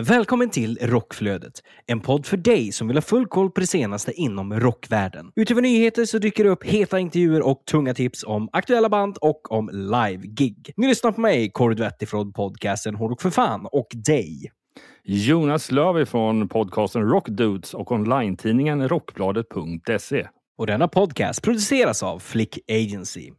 Välkommen till Rockflödet, en podd för dig som vill ha full koll på det senaste inom rockvärlden. Utöver nyheter så dyker det upp heta intervjuer och tunga tips om aktuella band och om live-gig. Ni lyssnar på mig, Kåre Duetti från podcasten Hårdrock för fan och dig. Jonas Löv från podcasten Rockdudes och online-tidningen rockbladet.se. Och denna podcast produceras av Flick Agency.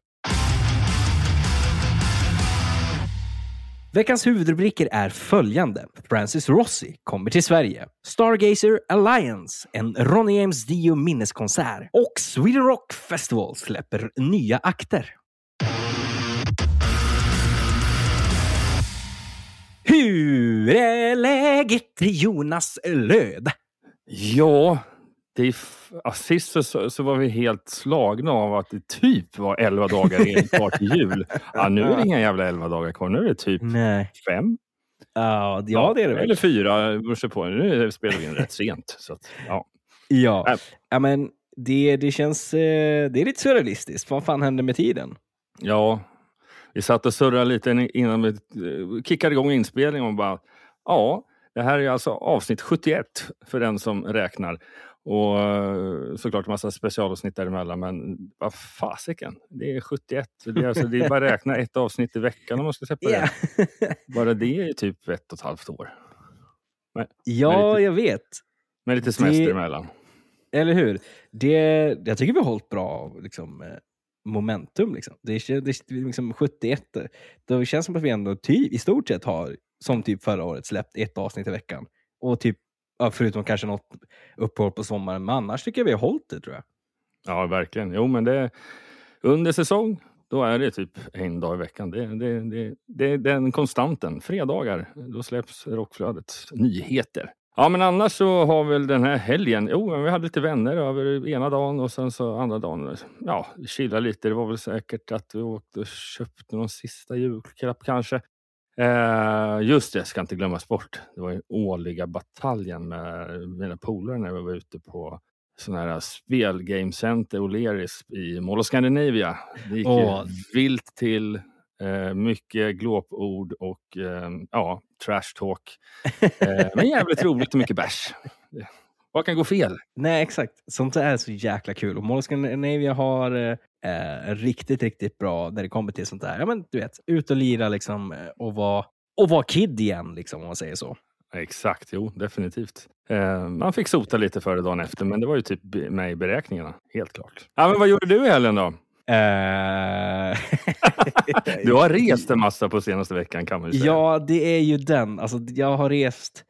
Veckans huvudrubriker är följande. Francis Rossi kommer till Sverige. Stargazer Alliance, en Ronny James Dio minneskonsert. Och Sweden Rock Festival släpper nya akter. Hur är läget, Jonas Löd? Ja, det är sist så, så var vi helt slagna av att det typ var 11 dagar in kvar till jul. Ja, nu är det inga jävla 11 dagar kvar. Nu är det typ Nej. fem. Ja, ja det är det väl. Eller fyra, på. Nu spelar vi in rätt sent. Så att, ja. Ja, Nej. ja men det, det känns... eh, Det är lite surrealistiskt. Vad fan hände med tiden? ja, vi satt och surrade lite innan vi eh, kickade igång inspelningen och bara ja, det här är alltså avsnitt 71 för den som räknar. Och eh, såklart massa specialavsnitt däremellan, men vad fasiken, det är 71. Det är, alltså, det är bara att räkna ett avsnitt i veckan om man ska släppa Ja, det. Bara det är typ ett och ett halvt år. ja jag vet. Med lite semester Det- emellan. Eller hur? Det, jag tycker vi har hållit bra liksom, eh, momentum. Liksom. Det, är- det är liksom 71. eh, Det känns som att vi ändå typ, i stort sett har, som typ förra året, släppt ett avsnitt i veckan. Och typ, ja, förutom kanske något uppehåll på sommaren. Men annars tycker jag vi har hållit det tror jag. Ja, verkligen. Jo, men det under säsong, då är det typ en dag i veckan. Det, det, det, det är den konstanten. Fredagar, då släpps Rockflödets nyheter. Ja, men annars så har väl den här helgen, jo, men vi hade lite vänner över ena dagen och sen så andra dagen, ja, chilla lite. Det var väl säkert att vi åkte och köpte någon sista julklapp kanske. Eh, just det, ska inte glömmas bort. Det var ju årliga bataljen med mina polare när vi var ute på sån här spelgame center O'Learys i Mall of Scandinavia. Det gick ju vilt till. Eh, mycket glåpord och eh, ja, trash talk. Eh, men jävligt roligt och mycket bärs. Vad kan gå fel? Nej, exakt. Sånt är så jäkla kul. Och Mall of Scandinavia har eh, riktigt, riktigt bra när det kommer till sånt där. Ja, men du vet, ut och lira liksom, eh, och vara och vara kid igen, liksom, om man säger så. Exakt, jo definitivt. Eh, man fick sota lite före dagen efter, men det var ju typ med i beräkningarna. Helt klart. Ja, men vad gjorde du i helgen då? Eh, Du har rest en massa på senaste veckan kan man ju säga. Ja, det är ju den. Alltså, jag har rest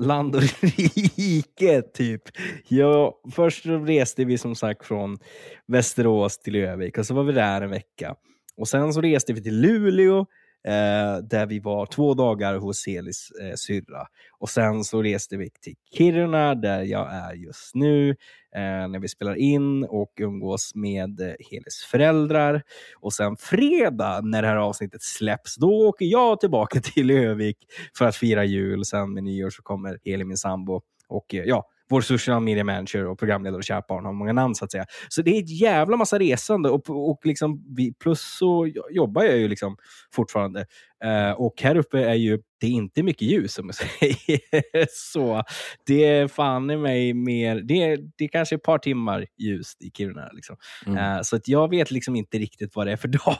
land och rike, typ. Ja, först reste vi som sagt från Västerås till Övik och så var vi där en vecka. Och sen så reste vi till Luleå eh, där vi var två dagar hos Helis eh, syrra. Och sen så reste vi till Kiruna där jag är just nu eh, när vi spelar in och umgås med eh, Helis föräldrar. Och sen fredag när det här avsnittet släpps, då åker jag tillbaka till Övik för att fira jul. Sen med nyår så kommer Heli, min sambo, och eh, ja, vår social media manager och programledare och kärt barn har många namn så att säga. Så det är ett jävla massa resande och, och liksom plus så jo- jobbar jag ju liksom fortfarande. Eh, och här uppe är ju, det är inte mycket ljus som jag säger. så det är fan i mig mer, det är, det är kanske ett par timmar ljust i Kiruna. Liksom. Mm. Eh, så att jag vet liksom inte riktigt vad det är för dag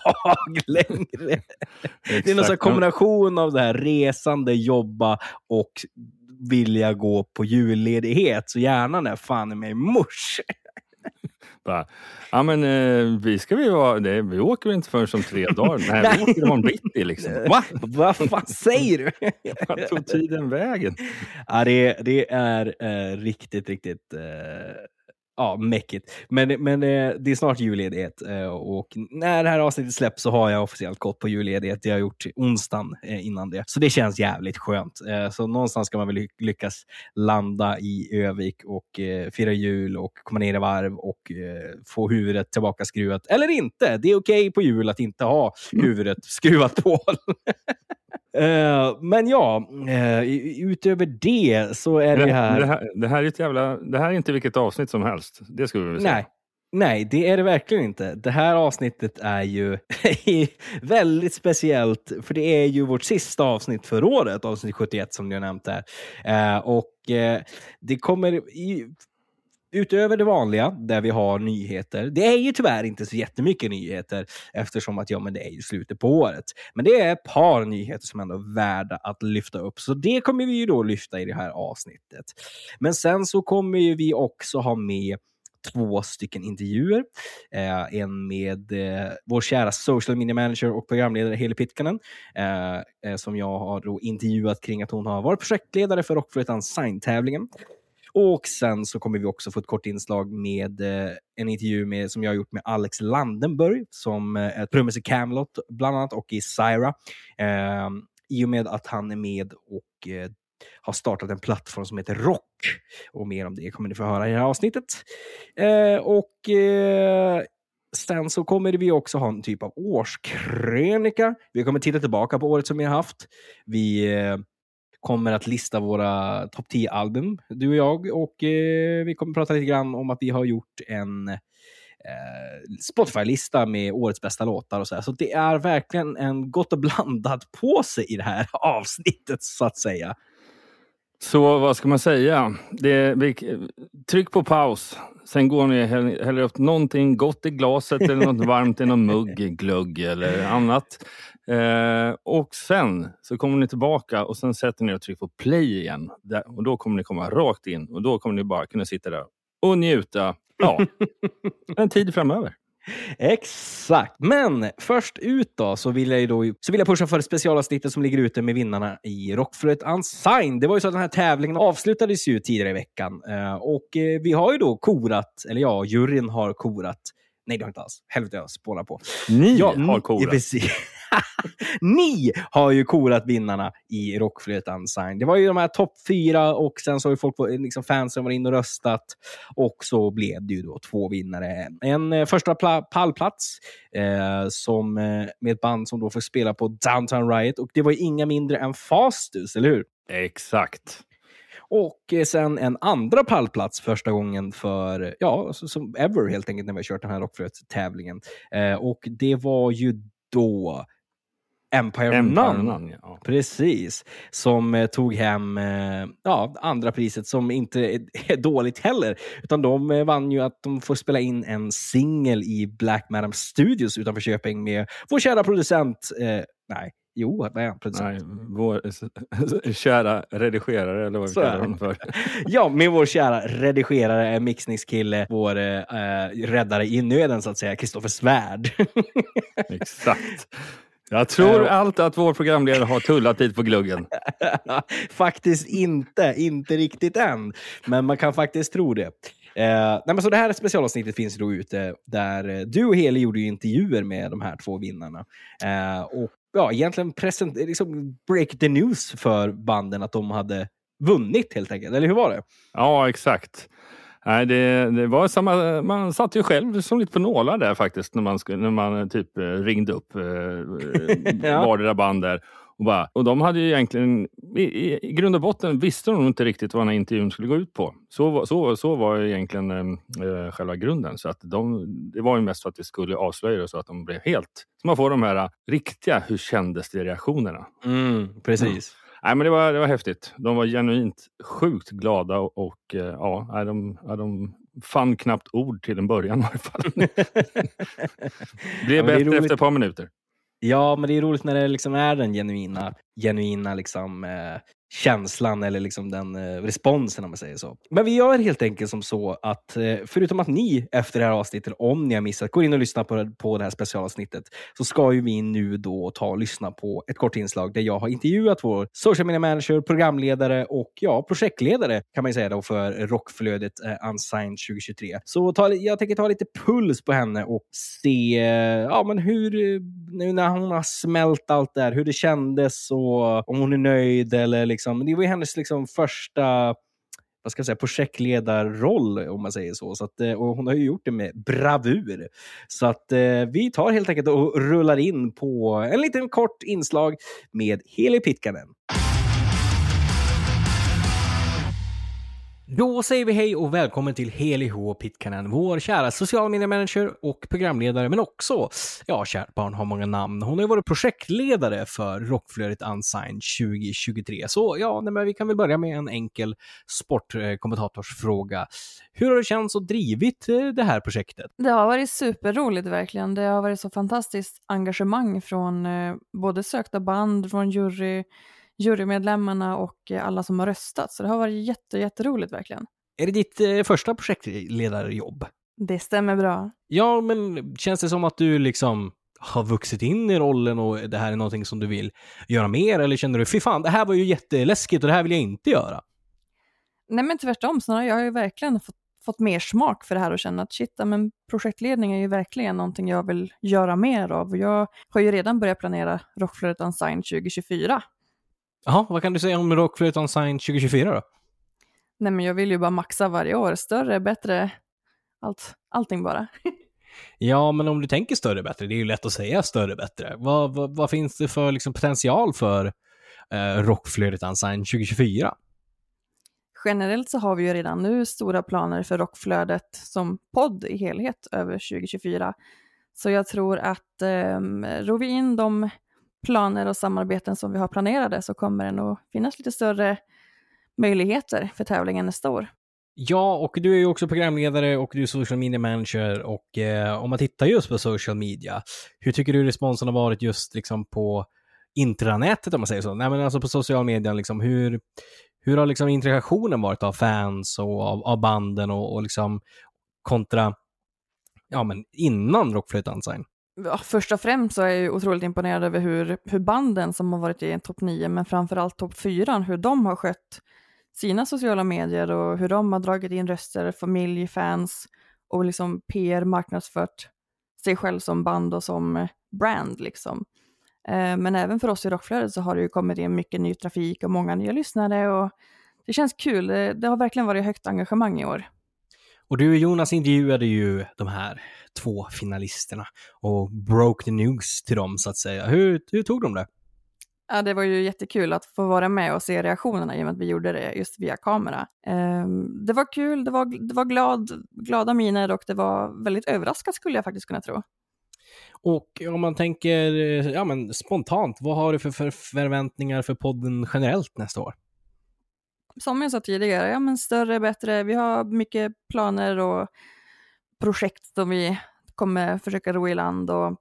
längre. Det är någon kombination av det här resande, jobba och vilja gå på julledighet. Så gärna när fan är mig mors. Bara, ja men eh, vi ska vi vara, det, vi åker inte förrän om tre dagar. Nej, Nej. vi åker imorgon bitti liksom. Va? Vad fan säger du? Vart tog tiden vägen? ja, det, det är eh, riktigt, riktigt eh, ja, mäckigt. Men, men eh, det är snart julledighet eh, och när det här avsnittet släpps så har jag officiellt gått på julledighet. Det har jag gjort onsdagen eh, innan det. Så det känns jävligt skönt. Så någonstans ska man väl ly- lyckas landa i Övik och fira jul och komma ner i varv och få huvudet tillbaka skruvat. Eller inte. Det är okej på jul att inte ha huvudet skruvat på. Eh, men ja, i- utöver det så är det, Det, här... det, här, det här är ett jävla... Det här är inte vilket avsnitt som helst. Det skulle vi säga. Nej. Nej, det är det verkligen inte. Det här avsnittet är ju väldigt speciellt, för det är ju vårt sista avsnitt för året, avsnitt 71 som ni har nämnt här. Eh, och det kommer i, utöver det vanliga, där vi har nyheter. Det är ju tyvärr inte så jättemycket nyheter, eftersom att ja, men det är ju slutet på året. Men det är ett par nyheter som ändå är värda att lyfta upp, så det kommer vi ju då lyfta i det här avsnittet. Men sen så kommer ju vi också ha med två stycken intervjuer. Eh, en med eh, vår kära social media manager och programledare Heli Pitkanen, eh, eh, som jag har då intervjuat kring att hon har varit projektledare för Rockflöjtan Sign-tävlingen. Och sen så kommer vi också få ett kort inslag med eh, en intervju med, som jag har gjort med Alex Landenburg, som eh, är trummis i Camelot bland annat och i Syra. Eh, I och med att han är med och eh, har startat en plattform som heter Rock. Och mer om det kommer ni få höra i det här avsnittet. Eh, och eh, sen så kommer vi också ha en typ av årskrönika. Vi kommer titta tillbaka på året som vi har haft. Vi eh, kommer att lista våra topp 10-album, du och jag. Och eh, vi kommer prata lite grann om att vi har gjort en eh, Spotify-lista med årets bästa låtar och så här. Så det är verkligen en gott och blandat påse i det här avsnittet, så att säga. Så vad ska man säga? Det, vi, tryck på paus. Sen går ni och häller häller upp någonting gott i glaset eller något varmt i någon mugg, glögg eller annat. Eh, och sen så kommer ni tillbaka och sen sätter ni och trycker på play igen. Där, och då kommer ni komma rakt in och då kommer ni bara kunna sitta där och njuta ja, en tid framöver. Exakt. Men först ut då så vill jag, då, så vill jag pusha för specialavsnittet som ligger ute med vinnarna i Rockflöjt Unsigned. Det var ju så att den här tävlingen avslutades ju tidigare i veckan Eh, och eh, vi har ju då korat, eller ja, juryn har korat. Nej, det har inte alls. Helvete, jag spånar på. Ni Ja, har korat. Precis. Ni har ju korat vinnarna i Rockflöjt Unsigned. Det var ju de här topp fyra och sen så har ju folk, liksom fansen varit inne och röstat. Och så blev det ju då två vinnare. En eh, första pla- pallplats eh, som, eh, med ett band som då får spela på Downtown Riot. Och det var ju inga mindre än Fastus, eller hur? Exakt. Och eh, sen en andra pallplats första gången för, ja, som ever helt enkelt när vi har kört den här Rockflöjt-tävlingen. Eh, och det var ju då Empire, Empire Nun. Nun, ja. Precis. Som eh, tog hem eh, ja, andra priset som inte är, är dåligt heller. Utan de eh, vann ju att de får spela in en singel i Black Madam Studios utanför Köping med vår kära producent. Eh, nej, jo, vad är han? Producent? Nej, vår kära redigerare, eller vad vi kallar honom för. Ja, med vår kära redigerare, mixningskille, vår eh, räddare i nöden så att säga, Kristoffer Svärd. Exakt. Jag tror Eh, allt att vår programledare har tullat lite på gluggen. faktiskt inte, inte riktigt än. Men man kan faktiskt tro det. Eh, nej, men så det här specialavsnittet finns då ute där eh, du och Heli gjorde ju intervjuer med de här två vinnarna. Eh, och ja, egentligen present, liksom break the news för banden att de hade vunnit helt enkelt. Eller hur var det? Ja, exakt. Nej, det, det var samma, man satt ju själv som lite på nålar där faktiskt när man, när man typ eh, ringde upp eh, Ja. vardera band där. Och, bara, och de hade ju egentligen, i, i, grund och botten visste de inte riktigt vad den här intervjun skulle gå ut på. Så, så, så var ju egentligen eh, själva grunden. Så att de, det var ju mest för att det skulle avslöja det så att de blev helt... Så man får de här eh, riktiga hur kändes det reaktionerna. Mm, precis. Nej, men det, var, det var häftigt. De var genuint sjukt glada och, och eh, ja, de, ja, de fann knappt ord till en början i alla fall. Blev Ja, bättre roligt. efter ett par minuter. Ja, men det är roligt när det liksom är den genuina, genuina liksom, eh, känslan eller liksom den eh, responsen om man säger så. Men vi gör helt enkelt som så att eh, förutom att ni efter det här avsnittet, om ni har missat, går in och lyssnar på, på det här specialavsnittet, så ska ju vi nu då ta och lyssna på ett kort inslag där jag har intervjuat vår social media manager, programledare och ja, projektledare kan man ju säga då för rockflödet eh, Unsigned 2023. Så ta, jag tänker ta lite puls på henne och se eh, ja, men hur, eh, nu när hon har smält allt där, hur det kändes och om hon är nöjd eller liksom, Liksom, det var ju hennes liksom första vad ska jag säga, projektledarroll om man säger så. så att, eh, och hon har ju gjort det med bravur. Så att eh, vi tar helt enkelt och rullar in på en liten kort inslag med Heli Pitkanen. Då säger vi hej och välkommen till Heli H. Pitkanen, vår kära social media manager och programledare, men också, ja, kärt barn har många namn. Hon har ju varit projektledare för Rockflödet Unsigned 2023. Så ja, nej, men vi kan väl börja med en enkel sportkommentatorsfråga. Hur har det känts och drivit eh, det här projektet? Det har varit superroligt verkligen. Det har varit så fantastiskt engagemang från eh, både sökta band, från jury, jurymedlemmarna och eh, alla som har röstat. Så det har varit jätte, jätteroligt verkligen. Är det ditt eh, första projektledarjobb? Det stämmer bra. Ja, men känns det som att du liksom har vuxit in i rollen och det här är någonting som du vill göra mer? Eller känner du, fy fan, det här var ju jätteläskigt och det här vill jag inte göra? Nej men tvärtom, snarare jag har ju verkligen fått, fått mer smak för det här och känner att shit, men projektledning är ju verkligen någonting jag vill göra mer av. Jag har ju redan börjat planera Rockflödet Unsigned 2024. Jaha, vad kan du säga om Rockflödet Unsigned 2024 då? Nej men jag vill ju bara maxa varje år, större, bättre, allt, allting bara. Ja, men om du tänker större bättre, det är ju lätt att säga större bättre. Vad, vad, vad finns det för liksom, potential för eh, Rockflödet Unsigned 2024? Generellt så har vi ju redan nu stora planer för Rockflödet som podd i helhet över 2024. Så jag tror att eh, ror vi in de planer och samarbeten som vi har planerade så kommer det nog finnas lite större möjligheter för tävlingen nästa år. Ja, och du är ju också programledare och du är social media manager och eh, om man tittar just på social media, hur tycker du responsen har varit just liksom på intranätet om man säger så? Nej, men alltså på social media, liksom, hur, hur har liksom interaktionen varit av fans och av, av banden och, och liksom kontra ja, men innan Rockflöjt Unsigned? Ja, först och främst så är jag ju otroligt imponerad över hur, hur banden som har varit i topp 9, men framförallt topp 4, hur de har skött sina sociala medier och hur de har dragit in röster, familj, fans och liksom PR marknadsfört sig själv som band och som brand liksom. Eh, men även för oss i Rockflödet så har det ju kommit in mycket ny trafik och många nya lyssnare och det känns kul. Det har verkligen varit högt engagemang i år. Och du och Jonas intervjuade ju de här två finalisterna och broke the news till dem så att säga. Hur, hur tog de det? Ja, det var ju jättekul att få vara med och se reaktionerna i och med att vi gjorde det just via kamera. Ehm, Det var kul, det var, det var glad, glada miner och det var väldigt överraskat skulle jag faktiskt kunna tro. Och om man tänker eh, ja, men spontant, vad har du för, för förväntningar för podden generellt nästa år? Som jag sa tidigare, ja men större, bättre. Vi har mycket planer och projekt som vi kommer försöka ro i land och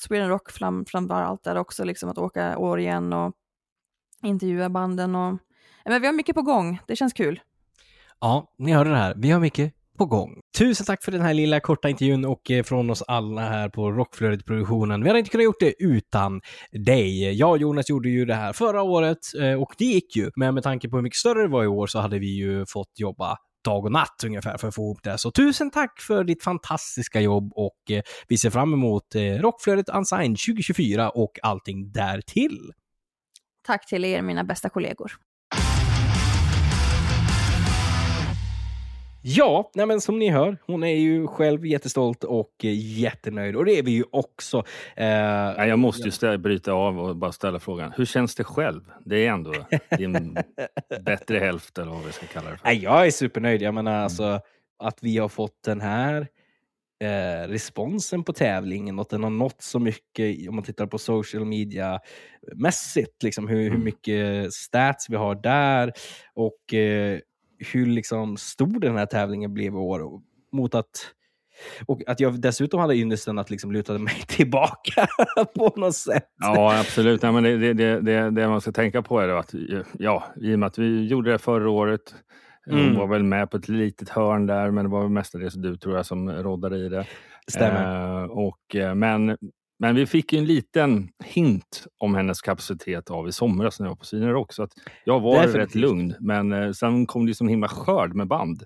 Sweden Rock fram, framför allt där också, liksom att åka år igen och intervjua banden och men vi har mycket på gång. Det känns kul. Ja, ni hörde det här. Vi har mycket på gång. Tusen tack för den här lilla korta intervjun och eh, från oss alla här på Rockflödet-produktionen. Vi hade inte kunnat gjort det utan dig. Jag och Jonas gjorde ju det här förra året eh, och det gick ju. Men med tanke på hur mycket större det var i år så hade vi ju fått jobba dag och natt ungefär för att få ihop det. Så tusen tack för ditt fantastiska jobb och eh, vi ser fram emot Rockflödet Unsigned 2024 och allting därtill. Tack till er, mina bästa kollegor. Ja, nej men som ni hör, hon är ju själv jättestolt och eh, jättenöjd och det är vi ju också. Eh, jag måste ju bryta av och bara ställa frågan. Hur känns det själv? Det är ändå din bättre hälft eller vad vi ska kalla det för. nej, jag är supernöjd. Jag menar alltså att vi har fått den här eh, responsen på tävlingen och att den har nått så mycket om man tittar på social media mässigt, liksom hur, hur Mm. mycket stats vi har där och eh, hur liksom stor den här tävlingen blev i år mot att Och att jag dessutom hade ynnesten att liksom luta mig tillbaka på något sätt. Ja, absolut. Nej, men det, det, det, det, man ska tänka på är att ja, i och med att vi gjorde det förra året hon Mm. var väl med på ett litet hörn där, men det var mestadels du tror jag som råddade i det. Stämmer. Eh, och, eh, men, men vi fick ju en liten hint om hennes kapacitet av i somras när jag var på Sweden Rock. Så att jag var Definitivt. rätt lugn. Men eh, sen kom det som himla skörd med band.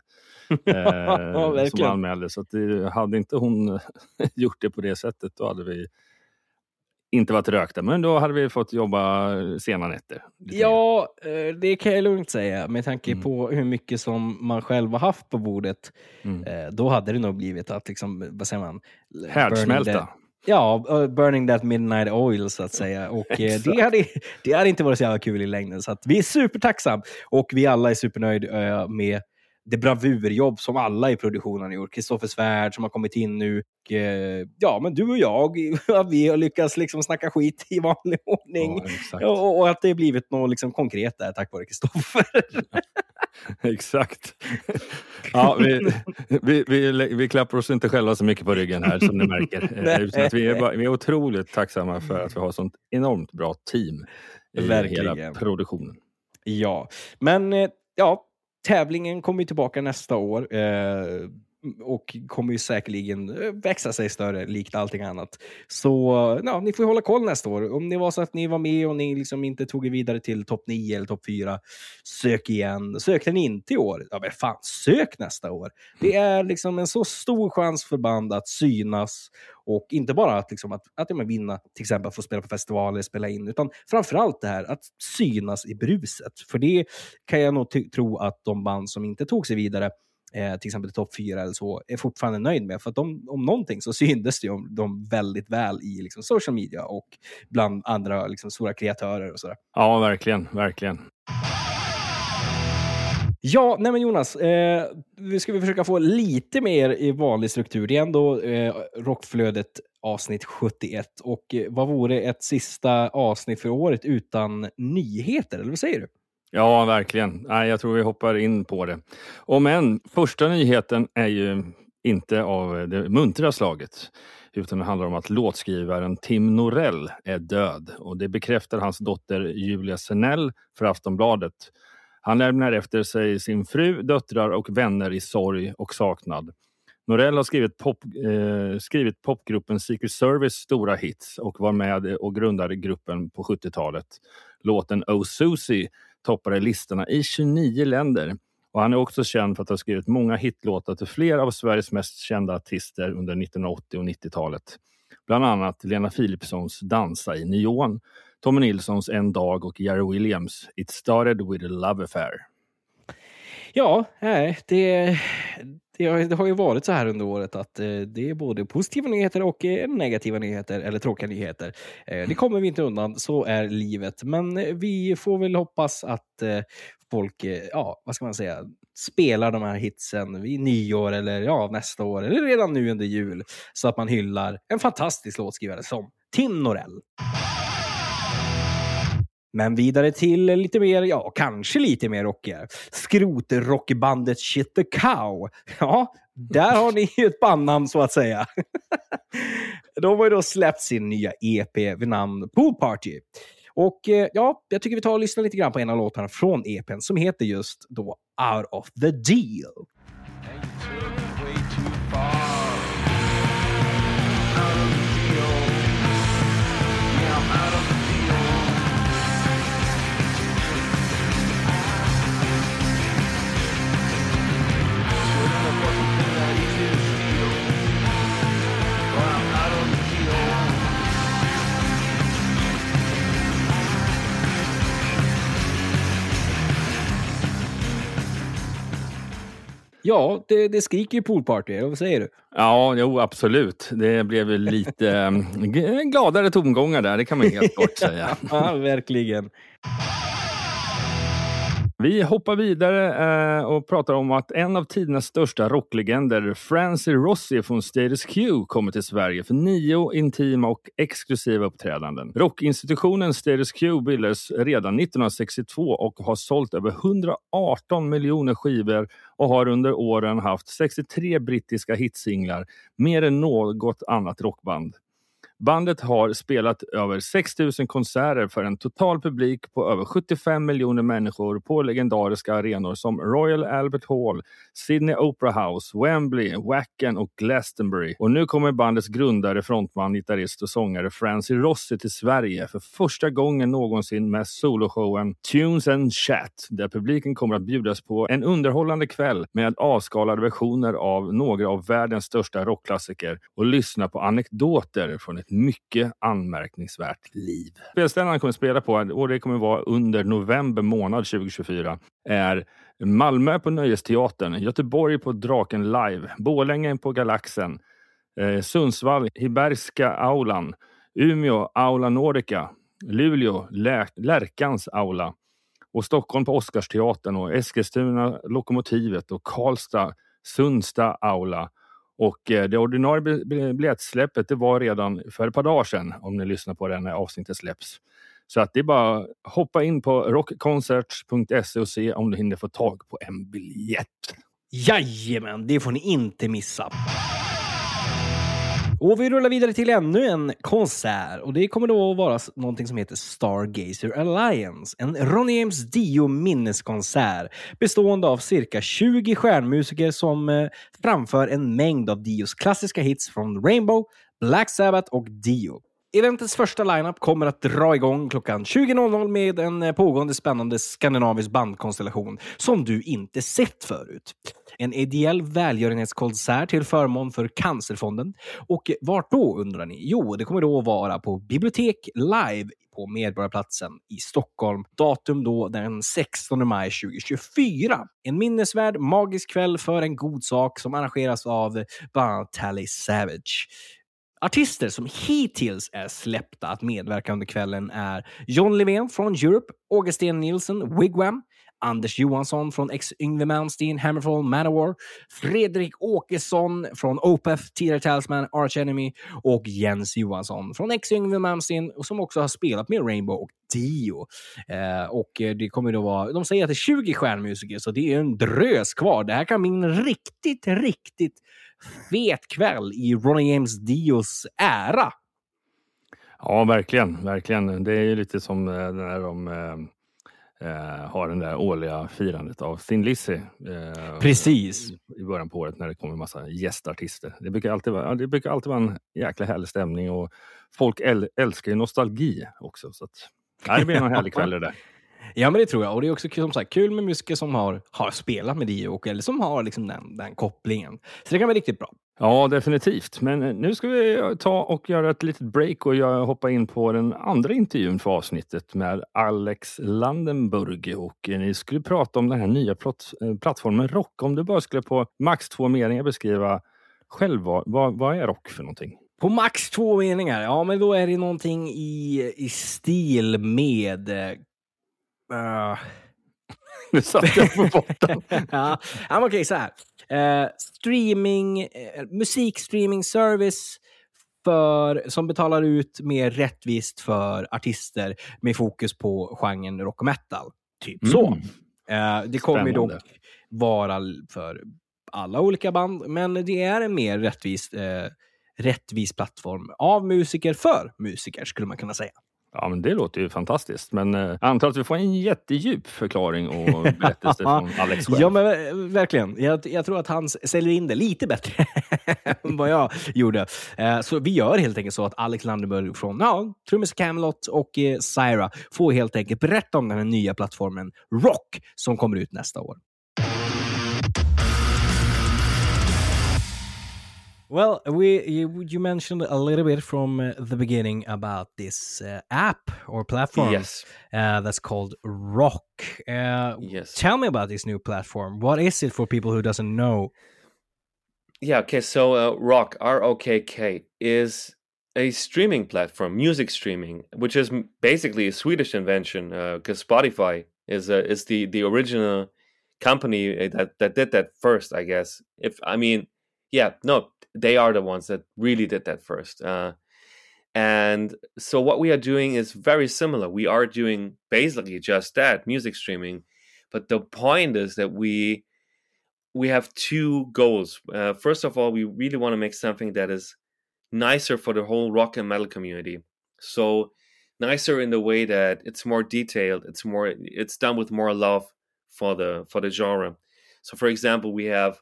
Ja, eh, som verkligen. anmälde. Så att det, hade inte hon gjort det på det sättet, då hade vi inte varit rökta. Men då hade vi fått jobba sena nätter. Ja, eh, det kan jag lugnt säga. Med tanke Mm. på hur mycket som man själv har haft på bordet. Mm. eh, Då hade det nog blivit att, liksom, vad säger man? Härdsmälta. Ja, uh, burning that midnight oil så att säga. Och eh, det, hade, det hade inte varit så jävla kul i längden. Så vi är supertacksam och vi alla är supernöjda eh, med det bravurjobb som alla i produktionen har gjort. Kristoffer Svärd som har kommit in nu. Och, eh, ja, men du och jag, vi har lyckats liksom snacka skit i vanlig ordning. Ja, och, och att det blivit något liksom konkret där tack vare Kristoffer. Exakt. Ja, vi, vi, vi, vi klappar oss inte själva så mycket på ryggen här som ni märker. Eh, vi, är bara, vi är otroligt tacksamma för att vi har ett sånt enormt bra team i Verkligen. hela produktionen. ja, men eh, ja, tävlingen kommer tillbaka nästa år. Eh, och kommer ju säkerligen eh, växa sig större, likt allting annat. Så ja, ni får hålla koll nästa år. Om det var så att ni var med och ni liksom inte tog er vidare till topp 9 eller topp 4, sök igen. Sökte ni inte i år, ja men fan, sök nästa år. Det är liksom en så stor chans för band att synas och inte bara att, liksom, att, att ja, vinna, till exempel få spela på festivaler, spela in, utan framförallt det här att synas i bruset. För det kan jag nog tro att de band som inte tog sig vidare eh, till exempel topp fyra eller så, är fortfarande nöjd med. För att de, om någonting så syntes det ju om de väldigt väl i liksom, social media och bland andra liksom, stora kreatörer och sådär. Ja, verkligen, verkligen. Ja, nej men Jonas, eh, vi ska vi försöka få lite mer i vanlig struktur. Det är ändå eh, Rockflödet avsnitt 71 och eh, vad vore ett sista avsnitt för året utan nyheter, eller vad säger du? Ja, verkligen. Nej, jag tror vi hoppar in på det. Om än, första nyheten är ju inte av det muntra slaget. Utan det handlar om att låtskrivaren Tim Norell är död. Och det bekräftar hans dotter Julia Senell för Aftonbladet. Han lämnar efter sig sin fru, döttrar och vänner i sorg och saknad. Norell har skrivit, pop, eh, skrivit popgruppen Secret Service stora hits och var med och grundade gruppen på 70-talet. Låten Oh Susie toppade listorna i 29 länder. Och han är också känd för att ha skrivit många hitlåtar till flera av Sveriges mest kända artister under 1980 och 90-talet. Bland annat Lena Philipssons Dansa i neon, Tommy Nilssons En dag och Jerry Williams It started with a love affair. Ja, nej, det, det, har, det har ju varit så här under året att eh, det är både positiva nyheter och eh, negativa nyheter, eller tråkiga nyheter. Eh, det kommer vi inte undan, så är livet. Men eh, vi får väl hoppas att eh, folk, eh, ja, vad ska man säga, spelar de här hitsen vid nyår eller ja, nästa år eller redan nu under jul. Så att man hyllar en fantastisk låtskrivare som Tim Norell. Men vidare till lite mer, ja, kanske lite mer rockigare. Skrotrockbandet Shit the Cow. Ja, där har ni ju ett bandnamn så att säga. De har ju då släppt sin nya EP vid namn Pool Party. Och eh, ja, jag tycker vi tar och lyssnar lite grann på en av låtarna från EPn som heter just då Out of the Deal. Ja, det, det skriker ju poolparty, vad säger du? Ja, jo, absolut. Det blev lite g- gladare tongångar där, det kan man helt kort säga. Ja, verkligen. Vi hoppar vidare eh, och pratar om att en av tidernas största rocklegender, Francie Rossi från Status Q, kommer till Sverige för nio intima och exklusiva uppträdanden. Rockinstitutionen Status Q bildades redan 1962 och har sålt över 118 miljoner skivor och har under åren haft 63 brittiska hitsinglar, mer än något annat rockband. Bandet har spelat över 6 000 konserter för en total publik på över 75 miljoner människor på legendariska arenor som Royal Albert Hall, Sydney Opera House, Wembley, Wacken och Glastonbury. Och nu kommer bandets grundare, frontman, gitarrist och sångare Francie Rossi till Sverige för första gången någonsin med soloshowen Tunes and Chat där publiken kommer att bjudas på en underhållande kväll med avskalade versioner av några av världens största rockklassiker och lyssna på anekdoter från ett mycket anmärkningsvärt liv. Spelställen han kommer spela på, och det kommer vara under november månad 2024, är Malmö på Nöjesteatern, Göteborg på Draken Live, Borlänge på Galaxen, eh, Sundsvall, Hibergska aulan, Umeå, Aula Nordica, Luleå, Lär Lärkans aula och Stockholm på Oscarsteatern och Eskilstuna, Lokomotivet och Karlstad, Sundsta aula och eh, det ordinarie biljettsläppet det var redan för ett par dagar sedan om ni lyssnar på det när avsnittet släpps. Så att det är bara att hoppa in på rockconcerts.se och se om du hinner få tag på en biljett. Jajamän, det får ni inte missa. Och vi rullar vidare till ännu en konsert och det kommer då att vara någonting som heter Stargazer Alliance. En Ronny James Dio minneskonsert bestående av cirka 20 stjärnmusiker som eh, framför en mängd av Dios klassiska hits från Rainbow, Black Sabbath och Dio. Eventets första lineup kommer att dra igång klockan 20.00 med en eh, pågående spännande skandinavisk bandkonstellation som du inte sett förut. En ideell välgörenhetskonsert till förmån för Cancerfonden. Och vart då undrar ni? Jo, det kommer då att vara på Bibliotek Live på Medborgarplatsen i Stockholm. Datum då den 16 maj 2024. En minnesvärd magisk kväll för en god sak som arrangeras av eh, bland annat Tally Savage. Artister som hittills är släppta att medverka under kvällen är John Levén från Europe, Augustin Nielsen, Wigwam, Anders Johansson från ex Yngwie Malmsteen, Hammerfall, Manowar, Fredrik Åkesson från Opeth, tidigare Talisman, Arch Enemy och Jens Johansson från ex Yngwie Malmsteen som också har spelat med Rainbow och Dio. Eh, och eh, det kommer då vara, de säger att det är 20 stjärnmusiker, så det är en drös kvar. Det här kan bli en riktigt, riktigt kväll i Ronny James Dios ära. Ja, verkligen, verkligen. Det är ju lite som eh, när de eh, eh, har den där årliga firandet av Thin Lizzy. Eh, Precis. I början på året när det kommer massa gästartister. Det brukar alltid vara, det brukar alltid vara en jäkla härlig stämning och folk äl, älskar ju nostalgi också. Så att, nej, det blir en härlig kväll det där. Ja, men det tror jag. Och det är också som sagt, kul med musiker som har, har spelat med Dio och, eller som har liksom den, den kopplingen. Så det kan vara riktigt bra. Ja, definitivt. Men eh, nu ska vi ta och göra ett litet break och jag hoppa in på den andra intervjun för avsnittet med Alex Landenburg. Och eh, ni skulle prata om den här nya eh, plattformen Rock. Om du bara skulle på max två meningar beskriva själv vad, vad, vad är Rock för någonting? På max två meningar? Ja, men då är det någonting i, i stil med Uh... nu satt jag på botten. ja, okej, okay, så här. Uh, streaming, uh, musikstreaming-service för, som betalar ut mer rättvist för artister med fokus på genren rock och metal. Typ mm. så. Uh, det kommer dock vara för alla olika band, men det är en mer rättvis, rättvis plattform av musiker för musiker, skulle man kunna säga. Ja, men det låter ju fantastiskt. Men eh, jag antar att vi får en jättedjup förklaring och berättelse från Alex själv. Ja, men verkligen. Jag, jag, tror att han säljer in det lite bättre än vad jag gjorde. Eh, så vi gör helt enkelt så att Alex Landenburg från ja, Trummis Camelot och eh, Syra får helt enkelt berätta om den här nya plattformen Rock som kommer ut nästa år. Well, we you, you, mentioned a little bit from uh, the beginning about this uh, app or platform. Yes, uh, that's called Rock. Uh, yes. Tell me about this new platform. What is it for people who doesn't know? Yeah. Okay. So uh, Rock R O K K is a streaming platform, music streaming, which is basically a Swedish invention because Spotify is uh, is the the original company that that did that first. I guess if I mean, yeah, no, they are the ones that really did that first. Uh, and so what we are doing is very similar. We are doing basically just that, music streaming. But the point is that we we have two goals. Uh, first of all, we really want to make something that is nicer for the whole rock and metal community. So nicer in the way that it's more detailed. It's more. It's done with more love for the for the genre. So, for example, we have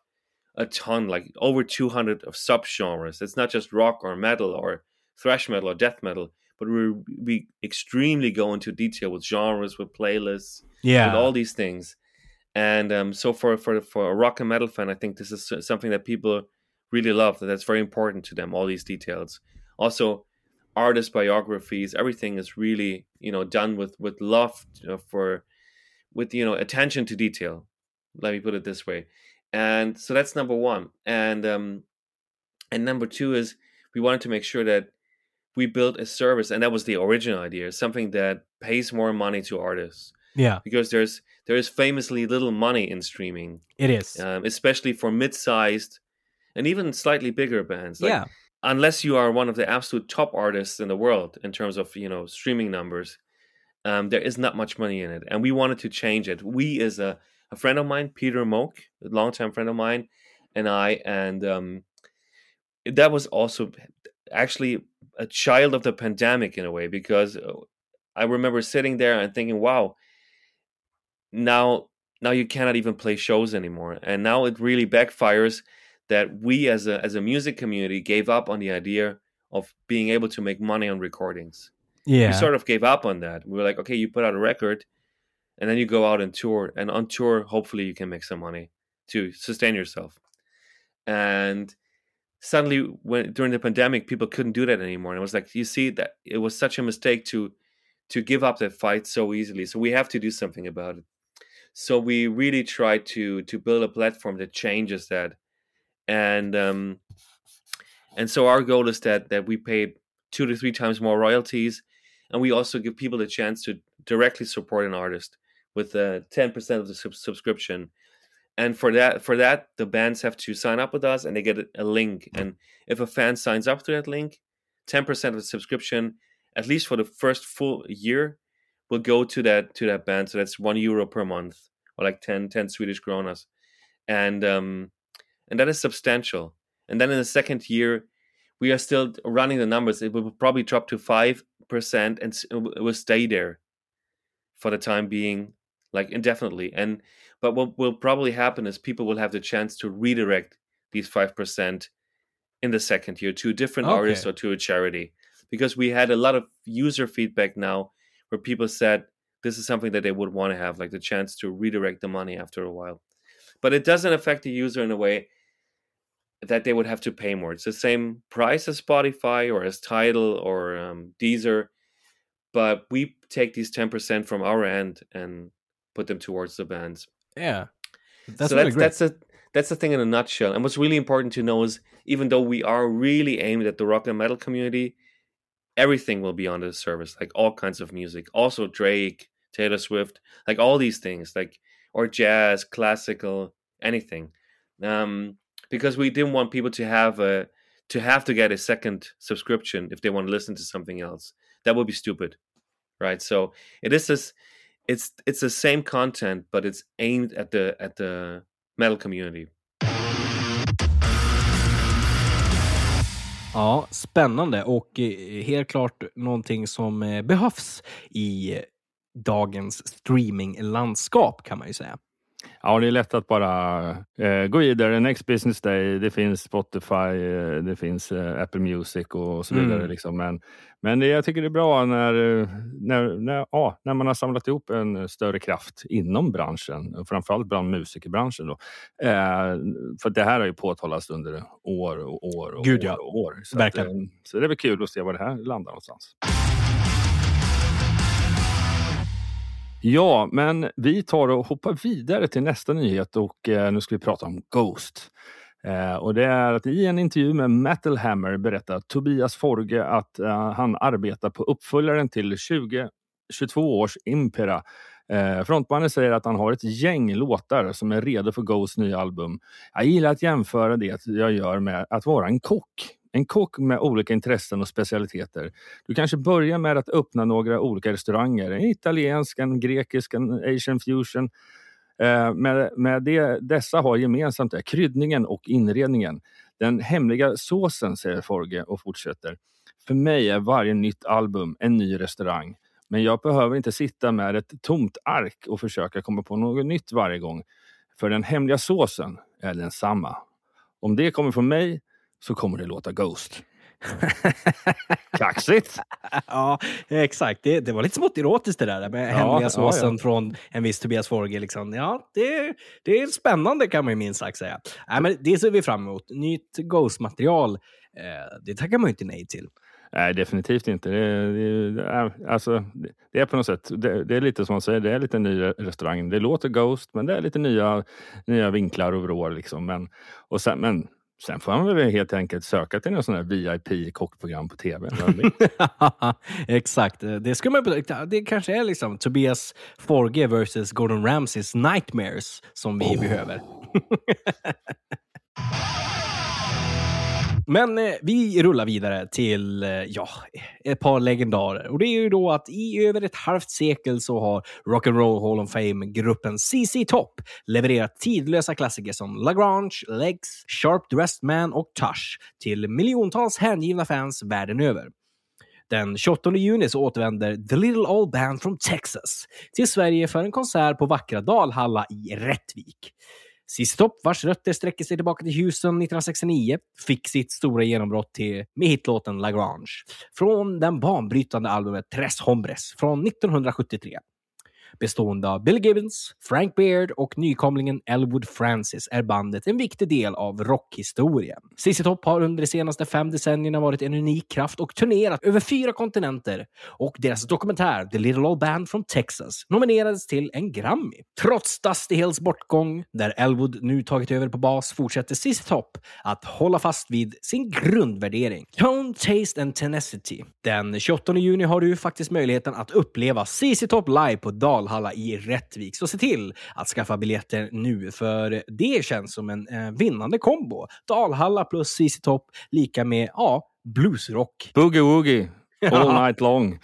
a ton, like over 200 of subgenres. It's not just rock or metal or thrash metal or death metal, but we we extremely go into detail with genres, with playlists, Yeah. with all these things. And um, so for for for a rock and metal fan, I think this is something that people really love. That that's very important to them. All these details. Also, artist biographies. Everything is really you know done with with love you know, for with you know attention to detail. Let me put it this way. And so that's number one. And um, and number two is we wanted to make sure that we built a service, and that was the original idea, something that pays more money to artists yeah, because there's there is famously little money in streaming, it is. um, especially for mid-sized and even slightly bigger bands. Like, yeah, unless you are one of the absolute top artists in the world in terms of you know streaming numbers, um, there is not much money in it, and we wanted to change it. We, as a, a friend of mine, Peter Moak, a longtime friend of mine, and I, and um, that was also actually a child of the pandemic in a way because uh, I remember sitting there and thinking, "Wow, now now you cannot even play shows anymore," and now it really backfires that we as a as a music community gave up on the idea of being able to make money on recordings. yeah. We sort of gave up on that. We were like, okay, you put out a record, and then you go out and tour, and on tour, hopefully, you can make some money to sustain yourself. And suddenly, when during the pandemic, people couldn't do that anymore, and it was like, you see, that it was such a mistake to to give up that fight so easily. So we have to do something about it. So we really try to to build a platform that changes that, and um, and so our goal is that that we pay two to three times more royalties, and we also give people the chance to directly support an artist with uh, ten percent of the sub- subscription. And for that, for that, the bands have to sign up with us, and they get a, a link. And if a fan signs up to that link, ten percent of the subscription, at least for the first full year, will go to that to that band. So that's one euro per month, or like 10, 10 Swedish kronas, and um, and that is substantial. And then in the second year, we are still running the numbers. It will probably drop to five percent, and it will stay there for the time being, like indefinitely. And but what will probably happen is people will have the chance to redirect these five percent in the second year to a different Okay. artist or to a charity, because we had a lot of user feedback now where people said this is something that they would want to have, like the chance to redirect the money after a while. But it doesn't affect the user in a way that they would have to pay more. It's the same price as Spotify or as Tidal or um, Deezer, but we take these ten percent from our end and put them towards the bands. yeah. That's so that's that's a that's the thing in a nutshell. And what's really important to know is even though we are really aimed at the rock and metal community, everything will be on the service, like all kinds of music. Also Drake, Taylor Swift, like all these things, like or jazz, classical, anything. Um, because we didn't want people to have a to have to get a second subscription if they want to listen to something else. That would be stupid, right? So it is this. It's it's the same content, but it's aimed at the at the metal community. Ja, spännande och eh, helt klart någonting som eh, behövs i dagens streaminglandskap kan man ju säga. Ja, det är lätt att bara eh, gå vidare. Next business day, det finns Spotify, eh, det finns eh, Apple Music och så vidare. Mm. Liksom. Men, men det, jag tycker det är bra när, när, när, ja, när man har samlat ihop en större kraft inom branschen, framförallt bland musikerbranschen. Då. Eh, för det här har ju påtalats under år och år och Gud, år. Och år. Så, Verkligen. Att, eh, så det är väl kul att se var det här landar någonstans. Ja, men vi tar och hoppar vidare till nästa nyhet och eh, nu ska vi prata om Ghost. Eh, och det är att i en intervju med Metal Hammer berättar Tobias Forge att eh, han arbetar på uppföljaren till 2022 års Impera Eh, frontmannen säger att han har ett gäng låtar som är redo för Ghosts nya album. Jag gillar att jämföra det jag gör med att vara en kock. En kock med olika intressen och specialiteter. Du kanske börjar med att öppna några olika restauranger. En italiensk, en grekisk, en asian fusion. Eh, med, med det dessa har gemensamt är kryddningen och inredningen. Den hemliga såsen, säger Forge och fortsätter. För mig är varje nytt album en ny restaurang. Men jag behöver inte sitta med ett tomt ark och försöka komma på något nytt varje gång. För den hemliga såsen är densamma. Om det kommer från mig så kommer det låta Ghost. Kaxigt! ja, exakt. Det, det var lite smått erotiskt det där med Ja, hemliga ja, såsen ja. från en viss Tobias Forge. Liksom. Ja, det, det är spännande kan man ju minst sagt säga. Nej, men det ser vi fram emot. Nytt Ghost-material, eh, det tackar man ju inte nej till. Nej, definitivt inte. Det, det, är, alltså, det är på något sätt, det, det är lite som man säger, det är lite ny restaurang. Det låter Ghost, men det är lite nya, nya vinklar och vrår. Liksom. Men, och sen, men sen får man väl helt enkelt söka till någon sån här VIP-kockprogram på tv. Exakt. Det, ska man, det kanske är liksom Tobias Forge versus Gordon Ramsays Nightmares som vi behöver. Men eh, vi rullar vidare till eh, ja, ett par legendarer. Och det är ju då att i över ett halvt sekel så har Rock'n'Roll Hall of Fame-gruppen CC Top levererat tidlösa klassiker som Lagrange, Legs, Sharp Dressed Man och Tush till miljontals hängivna fans världen över. Den 28 juni så återvänder The Little Old Band from Texas till Sverige för en konsert på vackra Dalhalla i Rättvik. Cissi Topp, vars rötter sträcker sig tillbaka till Houston 1969, fick sitt stora genombrott till, med hitlåten Lagrange från den banbrytande albumet Tres Hombres från 1973. Bestående av Bill Gibbons, Frank Beard och nykomlingen Elwood Francis är bandet en viktig del av rockhistorien. ZZ Top har under de senaste fem decennierna varit en unik kraft och turnerat över fyra kontinenter och deras dokumentär The Little Old Band from Texas nominerades till en Grammy. Trots Dusty Hills bortgång, där Elwood nu tagit över på bas, fortsätter ZZ Top att hålla fast vid sin grundvärdering. Tone, Taste and Tenacity. Den 28 juni har du faktiskt möjligheten att uppleva ZZ Top live på Dalhalla i Rättvik. Så se till att skaffa biljetter nu, för det känns som en eh, vinnande kombo. Dalhalla plus ZZ Top lika med, ja, bluesrock. Boogie woogie, all night long.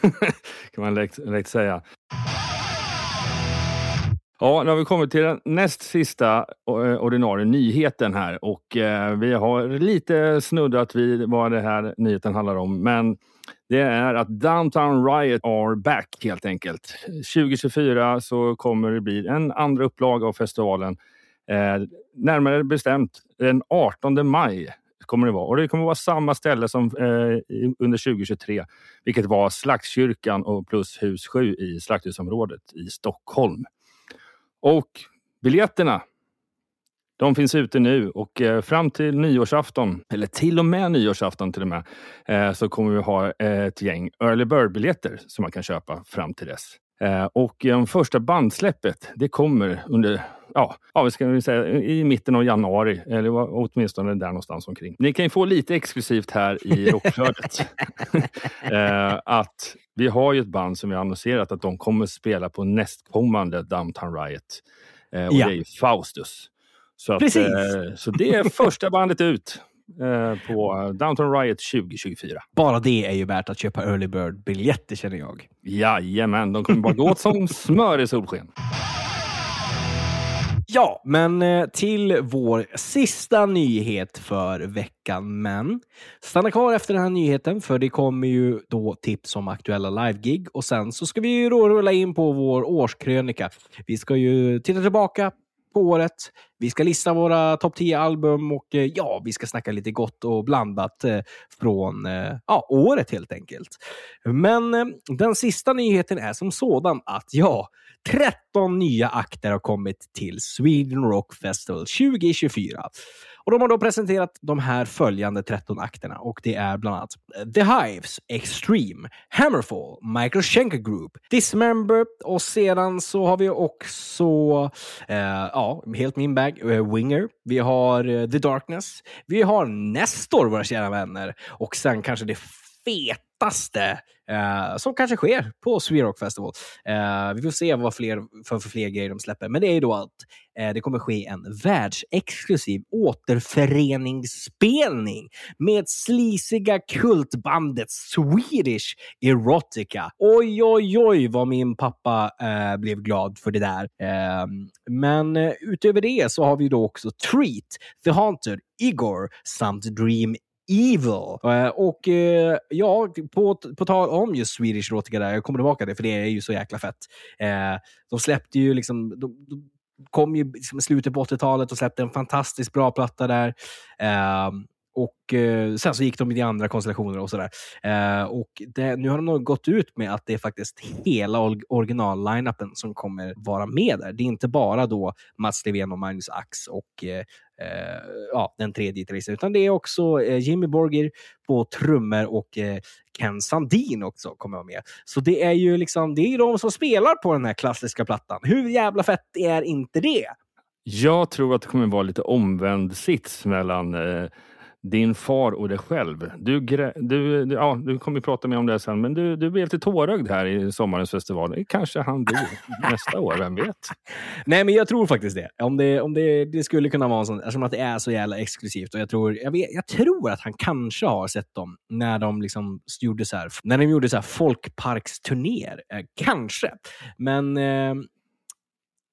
kan man lätt, lätt säga. Ja, nu har vi kommit till den näst sista eh, ordinarie nyheten här och eh, vi har lite snuddat vid vad det här nyheten handlar om. Men det är att Downtown Riot are back helt enkelt. 2024 så kommer det bli en andra upplaga av festivalen. Eh, närmare bestämt den 18 maj kommer det vara. Och det kommer vara samma ställe som eh, under 2023, vilket var Slaktkyrkan och plus hus 7 i Slakthusområdet i Stockholm. Och biljetterna, de finns ute nu och eh, fram till nyårsafton, eller till och med nyårsafton till och med, eh, så kommer vi ha ett gäng early bird-biljetter som man kan köpa fram till dess. Eh, och eh, första bandsläppet, det kommer under ja, ja, vi ska väl säga i mitten av januari, eller åtminstone där någonstans omkring. Ni kan ju få lite exklusivt här i rockflödet. eh, att vi har ju ett band som vi har annonserat att de kommer spela på nästkommande Downtown Riot. Eh, och Ja. det är Faustus. Så, att, Precis. eh, så det är första bandet ut eh, på Downtown Riot 2024. Bara det är ju värt att köpa early bird-biljetter känner jag. Jajamän, de kommer bara gå åt som smör i solsken. Ja, men eh, till vår sista nyhet för veckan. Men stanna kvar efter den här nyheten för det kommer ju då tips om aktuella live-gig och sen så ska vi ju då rulla in på vår årskrönika. Vi ska ju titta tillbaka på året. Vi ska lista våra topp 10 album och eh, ja, vi ska snacka lite gott och blandat eh, från eh, ja, året helt enkelt. Men den sista nyheten är som sådan att ja, 13 nya akter har kommit till Sweden Rock Festival 2024. Och de har då presenterat de här följande 13 akterna och det är bland annat The Hives, Extreme, Hammerfall, Michael Schenker Group, Dismember och sedan så har vi också, eh, ja, helt min bag, eh, Winger. Vi har eh, The Darkness. Vi har Nestor, våra kära vänner. Och sen kanske det feta hetaste eh, som kanske sker på Sweden Rock Festival. Eh, vi får se vad fler, för, för fler grejer de släpper. Men det är ju då att eh, det kommer ske en världsexklusiv återföreningsspelning med slisiga kultbandet Swedish Erotica. Oj, oj, oj vad min pappa eh, blev glad för det där. Eh, men eh, utöver det så har vi då också Treat, The Haunted, Igor samt Dream Evil. Eh, och eh, ja, på, på tal om just Swedish Rotica. där, jag kommer tillbaka till det för det är ju så jäkla fett. Eh, de släppte ju liksom, de, de kom ju liksom i slutet på 80-talet och släppte en fantastiskt bra platta där. Ehm, och eh, sen så gick de i andra konstellationer och sådär. Eh, och det, nu har de nog gått ut med att det är faktiskt hela original-lineupen som kommer vara med där. Det är inte bara då Mats Levén och Magnus Ax och eh, Eh, ja, den tredje gitarristen, utan det är också eh, Jimmy Borger på trummor och eh, Ken Sandin också kommer vara med. Så det är ju liksom, det är de som spelar på den här klassiska plattan. Hur jävla fett är inte det? Jag tror att det kommer vara lite omvänd sits mellan eh, din far och dig själv. Du, du, du, ja, du kommer ju prata mer om det sen, men du, du blev lite tårögd här i sommarens festival. Kanske han blir nästa år, vem vet? Nej, men jag tror faktiskt det. Om det, om det, det skulle kunna vara en sån, eftersom att det är så jävla exklusivt. Och jag, tror, jag, vet, jag tror att han kanske har sett dem när de liksom gjorde så här, när de gjorde så folkparksturnéer. Eh, kanske. Men eh,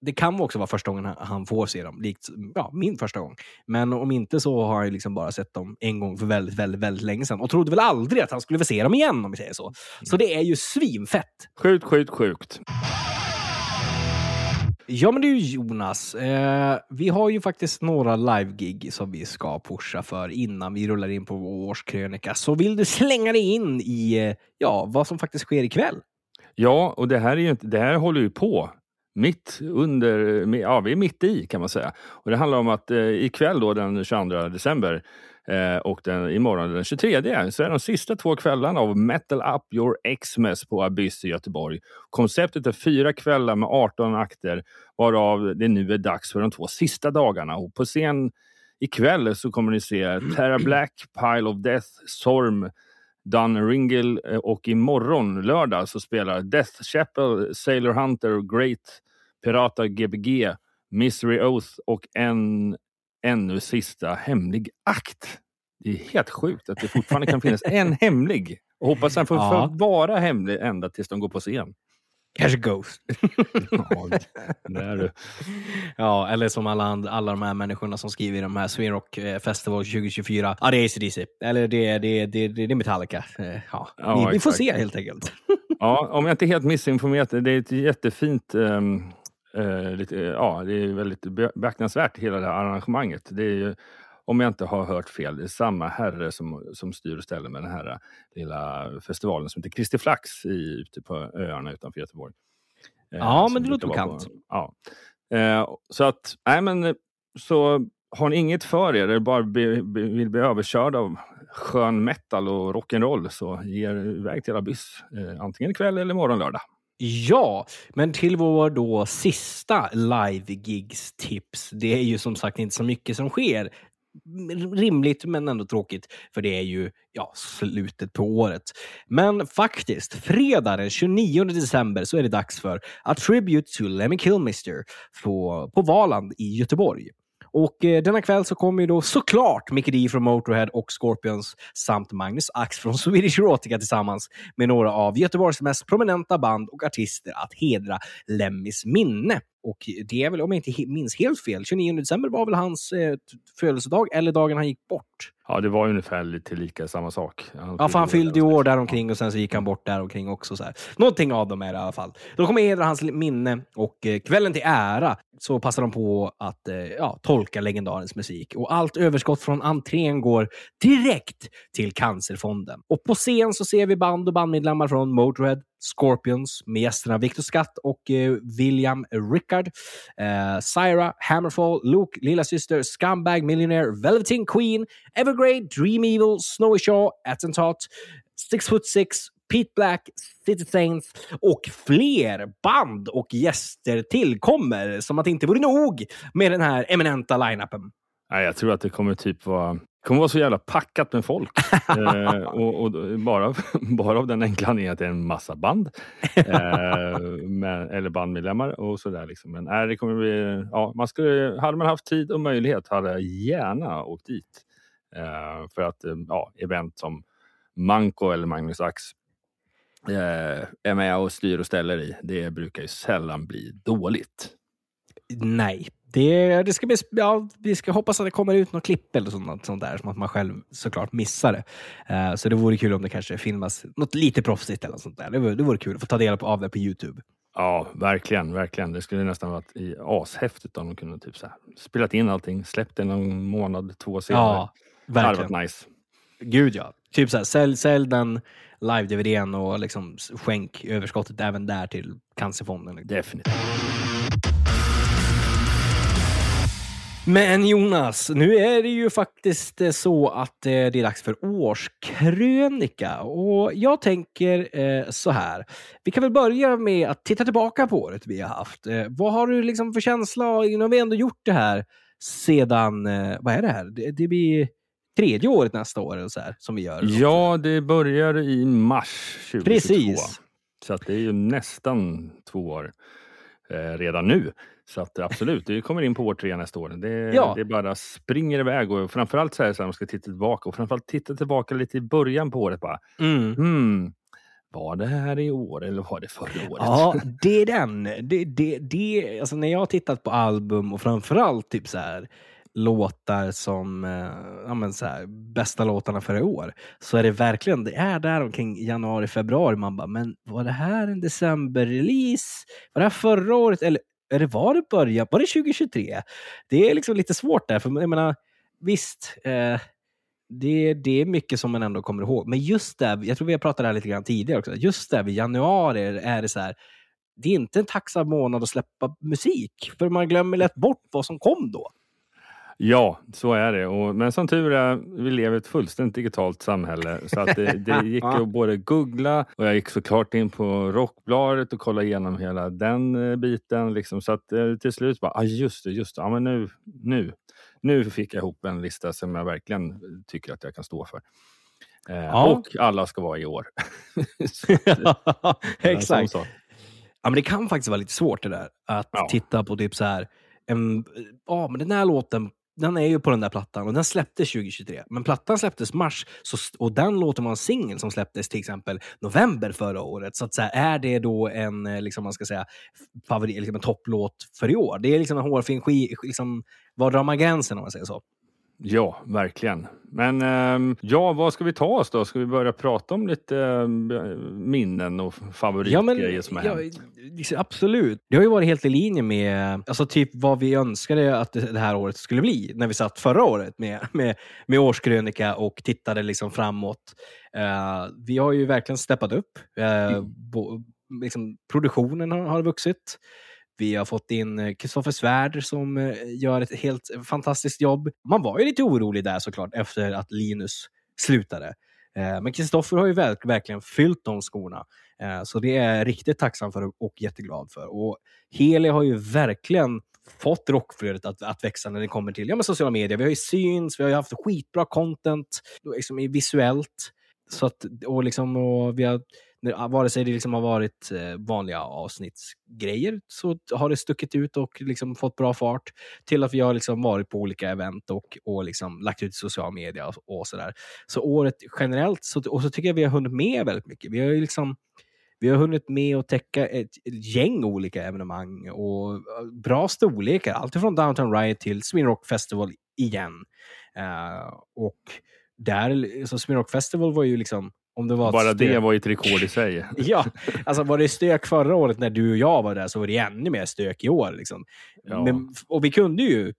det kan också vara första gången han- han får se dem, likt ja, min första gång. Men om inte så har jag liksom bara sett dem en gång för väldigt, väldigt, väldigt länge sedan och trodde väl aldrig att han skulle få se dem igen om vi säger så. Så det är ju svinfett. Sjukt, sjukt, sjukt. Ja men du Jonas, eh, vi har ju faktiskt några live-gig som vi ska pusha för innan vi rullar in på vår årskrönika. Så vill du slänga dig in i eh, ja, vad som faktiskt sker ikväll? Ja, och det här, är ju inte, det här håller ju på. Mitt under, ja vi är mitt i kan man säga. Och det handlar om att eh, ikväll då den 22 december eh, och den, imorgon den 23 så är de sista två kvällarna av Metal Up Your Xmas på Abyss i Göteborg. Konceptet är fyra kvällar med 18 akter varav det nu är dags för de två sista dagarna. Och på scen ikväll så kommer ni se Terra Black, Pile of Death, Sorm, Dun Ringle eh, och imorgon lördag så spelar Death Chapel, Sailor Hunter, Great, Pirata Gbg, Misery Oath och en ännu sista hemlig akt. Det är helt sjukt att det fortfarande kan finnas en hemlig. Och hoppas den får, Ja. får vara hemlig ända tills de går på scen. Kanske Ghost. Ja, det är du. ja, eller som alla, alla de här människorna som skriver i de här Sweden Rock eh, Festival 2024. Ja, det är ACDC. Eller det, det, det, det, det är Metallica. Eh, Ja, Ja, vi, vi får se helt enkelt. Ja, om jag inte är helt missinformerad, det är ett jättefint ehm, eh, lite, ja, det är väldigt be- beaktansvärt hela det här arrangemanget. Det är ju, om jag inte har hört fel, det är samma herre som, som styr och ställer med den här eh, lilla festivalen som heter Kristi Flax i, ute på öarna utanför Göteborg. Eh, Ja, som men det låter bekant. På, ja. Eh, så att, nej men, eh, så har ni inget för er, eller bara be, be, vill bli överkörd av skön metal och rock'n'roll så ge er iväg till Abyss. Eh, antingen ikväll eller imorgon lördag. Ja, men till vår då sista live-gigs-tips. Det är ju som sagt inte så mycket som sker. Rimligt, men ändå tråkigt, för det är ju ja, slutet på året. Men faktiskt, fredag den 29 december så är det dags för A Tribute to Lemmy Kilmister på, på Valand i Göteborg. Och eh, denna kväll så kommer ju då såklart Mickey D från Motorhead och Scorpions samt Magnus Ax från Swedish Erotica tillsammans med några av Göteborgs mest prominenta band och artister att hedra Lemmys minne. Och det är väl, om jag inte minns helt fel, 29 december var väl hans eh, födelsedag eller dagen han gick bort. Ja, det var ungefär lite lika samma sak. Ja, för han fyllde ju år år där omkring och sen så gick han bort där omkring också. Så här. Någonting av dem är det i alla fall. De kommer hedra hans minne och eh, kvällen till ära så passar de på att eh, ja, tolka legendarens musik. Och allt överskott från entrén går direkt till Cancerfonden. Och på scen så ser vi band och bandmedlemmar från Motörhead, Scorpions med gästerna Victor Skatt och eh, William Rickard, eh, Syra, Hammerfall, Luke, Lilla Syster, Scumbag Millionaire, Velveteen Queen, Evergrey, Dream Evil, Snowy Shaw, Attentat, Six Foot Six, Pete Black, City Saints och fler band och gäster tillkommer. Som att det inte vore nog med den här eminenta line-upen. Jag tror att det kommer typ vara det kommer vara så jävla packat med folk. eh, och, och bara, bara av den enkla anledningen att det är en massa band. Eh, med, eller bandmedlemmar och sådär. Liksom. Men äh, det kommer bli, ja, man skulle, hade man haft tid och möjlighet hade jag gärna åkt dit. Eh, för att eh, ja, event som Manko eller Magnus Ax eh, är med och styr och ställer i. Det brukar ju sällan bli dåligt. Nej, det, det ska bli, ja, vi ska hoppas att det kommer ut något klipp eller sånt, sånt där, som att man själv såklart missar det. Uh, så det vore kul om det kanske filmas något lite proffsigt eller sånt där. Det vore, det vore kul att få ta del av det på Youtube. Ja, verkligen, verkligen. Det skulle nästan varit i ashäftigt om de kunde typ så här, spelat in allting, släppt det någon månad, två senare. Ja, det hade verkligen. varit nice. Gud ja. Typ så här, sälj, sälj den live-DVDn och liksom skänk överskottet även där till Cancerfonden. Definitivt. Men Jonas, nu är det ju faktiskt eh, så att eh, det är dags för årskrönika. Och jag tänker eh, så här. Vi kan väl börja med att titta tillbaka på året vi har haft. Vad har du liksom för känsla? Nu har vi ändå gjort det här sedan, vad är det här? Det, det blir tredje året nästa år så här, som vi gör. Ja, det börjar i mars 2022. Precis. Så det är ju nästan två år eh, redan nu. Så att absolut, det kommer in på år tre nästa år. Det, Ja. det bara springer iväg och framförallt så här så här, man ska titta tillbaka och framförallt titta tillbaka lite i början på året bara. Mm. Hmm, var det här i år eller var det förra året? Ja, det är den. Det, det, det, alltså när jag har tittat på album och framförallt typ så här låtar som eh, ja, men så här, bästa låtarna för i år så är det verkligen, det är där omkring januari, februari man bara, men var det här en decemberrelease? Var det här förra året? Eller eller var det början? Var det 2023? Det är liksom lite svårt där, för jag menar, visst, eh, det, det är mycket som man ändå kommer ihåg. Men just där, jag tror vi har pratat där lite grann tidigare också, just där vid januari är det så här, det är inte en tacksam månad att släppa musik, för man glömmer lätt bort vad som kom då. Ja, så är det. Och, men som tur är, vi lever i ett fullständigt digitalt samhälle. Så att det, det gick att både googla och jag gick såklart in på Rockbladet och kollade igenom hela den eh, biten. Liksom. Så att eh, till slut bara, ah, just det, just det. Ja, men nu, nu, nu fick jag ihop en lista som jag verkligen tycker att jag kan stå för. Eh, Ja. Och alla ska vara i år. Exakt. Ja, men det kan faktiskt vara lite svårt det där. Att Ja. titta på typ så här, en, ja men den här låten, den är ju på den där plattan och den släpptes 2023. Men plattan släpptes mars så, och den låten var en singel som släpptes till exempel november förra året. Så att så här, är det då en, eh, liksom man ska säga, favorit, liksom en topplåt för i år? Det är liksom en hårfin ski, liksom, var drar man gränsen om man säger så? Ja, verkligen. Men ehm, ja, vad ska vi ta oss då? Ska vi börja prata om lite ehm, minnen och favoritgrejer som har ja, hänt? Liksom, absolut. Det har ju varit helt i linje med alltså typ vad vi önskade att det här året skulle bli när vi satt förra året med, med, med årskrönika och tittade liksom framåt. Eh, vi har ju verkligen steppat upp. Uh, bo, liksom, produktionen har, har vuxit. Vi har fått in Kristoffer Svärd som eh, gör ett helt fantastiskt jobb. Man var ju lite orolig där såklart efter att Linus slutade. Eh, Men Kristoffer har ju verk, verkligen fyllt de skorna. Eh, så det är jag riktigt tacksam för och jätteglad för. Och Heli har ju verkligen fått rockflödet att, att växa när det kommer till ja, men sociala medier. Vi har ju syns, vi har ju haft skitbra content liksom, visuellt. Så att, och liksom, och vi har, ah, vare sig det liksom har varit eh, vanliga avsnittsgrejer så har det stuckit ut och liksom fått bra fart till att vi har liksom varit på olika event och, och liksom lagt ut i social media och, och sådär. Så året generellt, så, och så tycker jag vi har hunnit med väldigt mycket. Vi har ju liksom vi har hunnit med att täcka ett, gäng olika evenemang och eh, bra storlekar. Allt från Downtown Riot till Sweden Rock Festival igen. Eh, och där, så Sweden Rock Festival var ju liksom, om det Bara det var ju ett rekord i sig. Ja, alltså var det stök förra året när du och jag var där så var det ännu mer stök i år. Liksom. Ja. Men, och vi kunde ju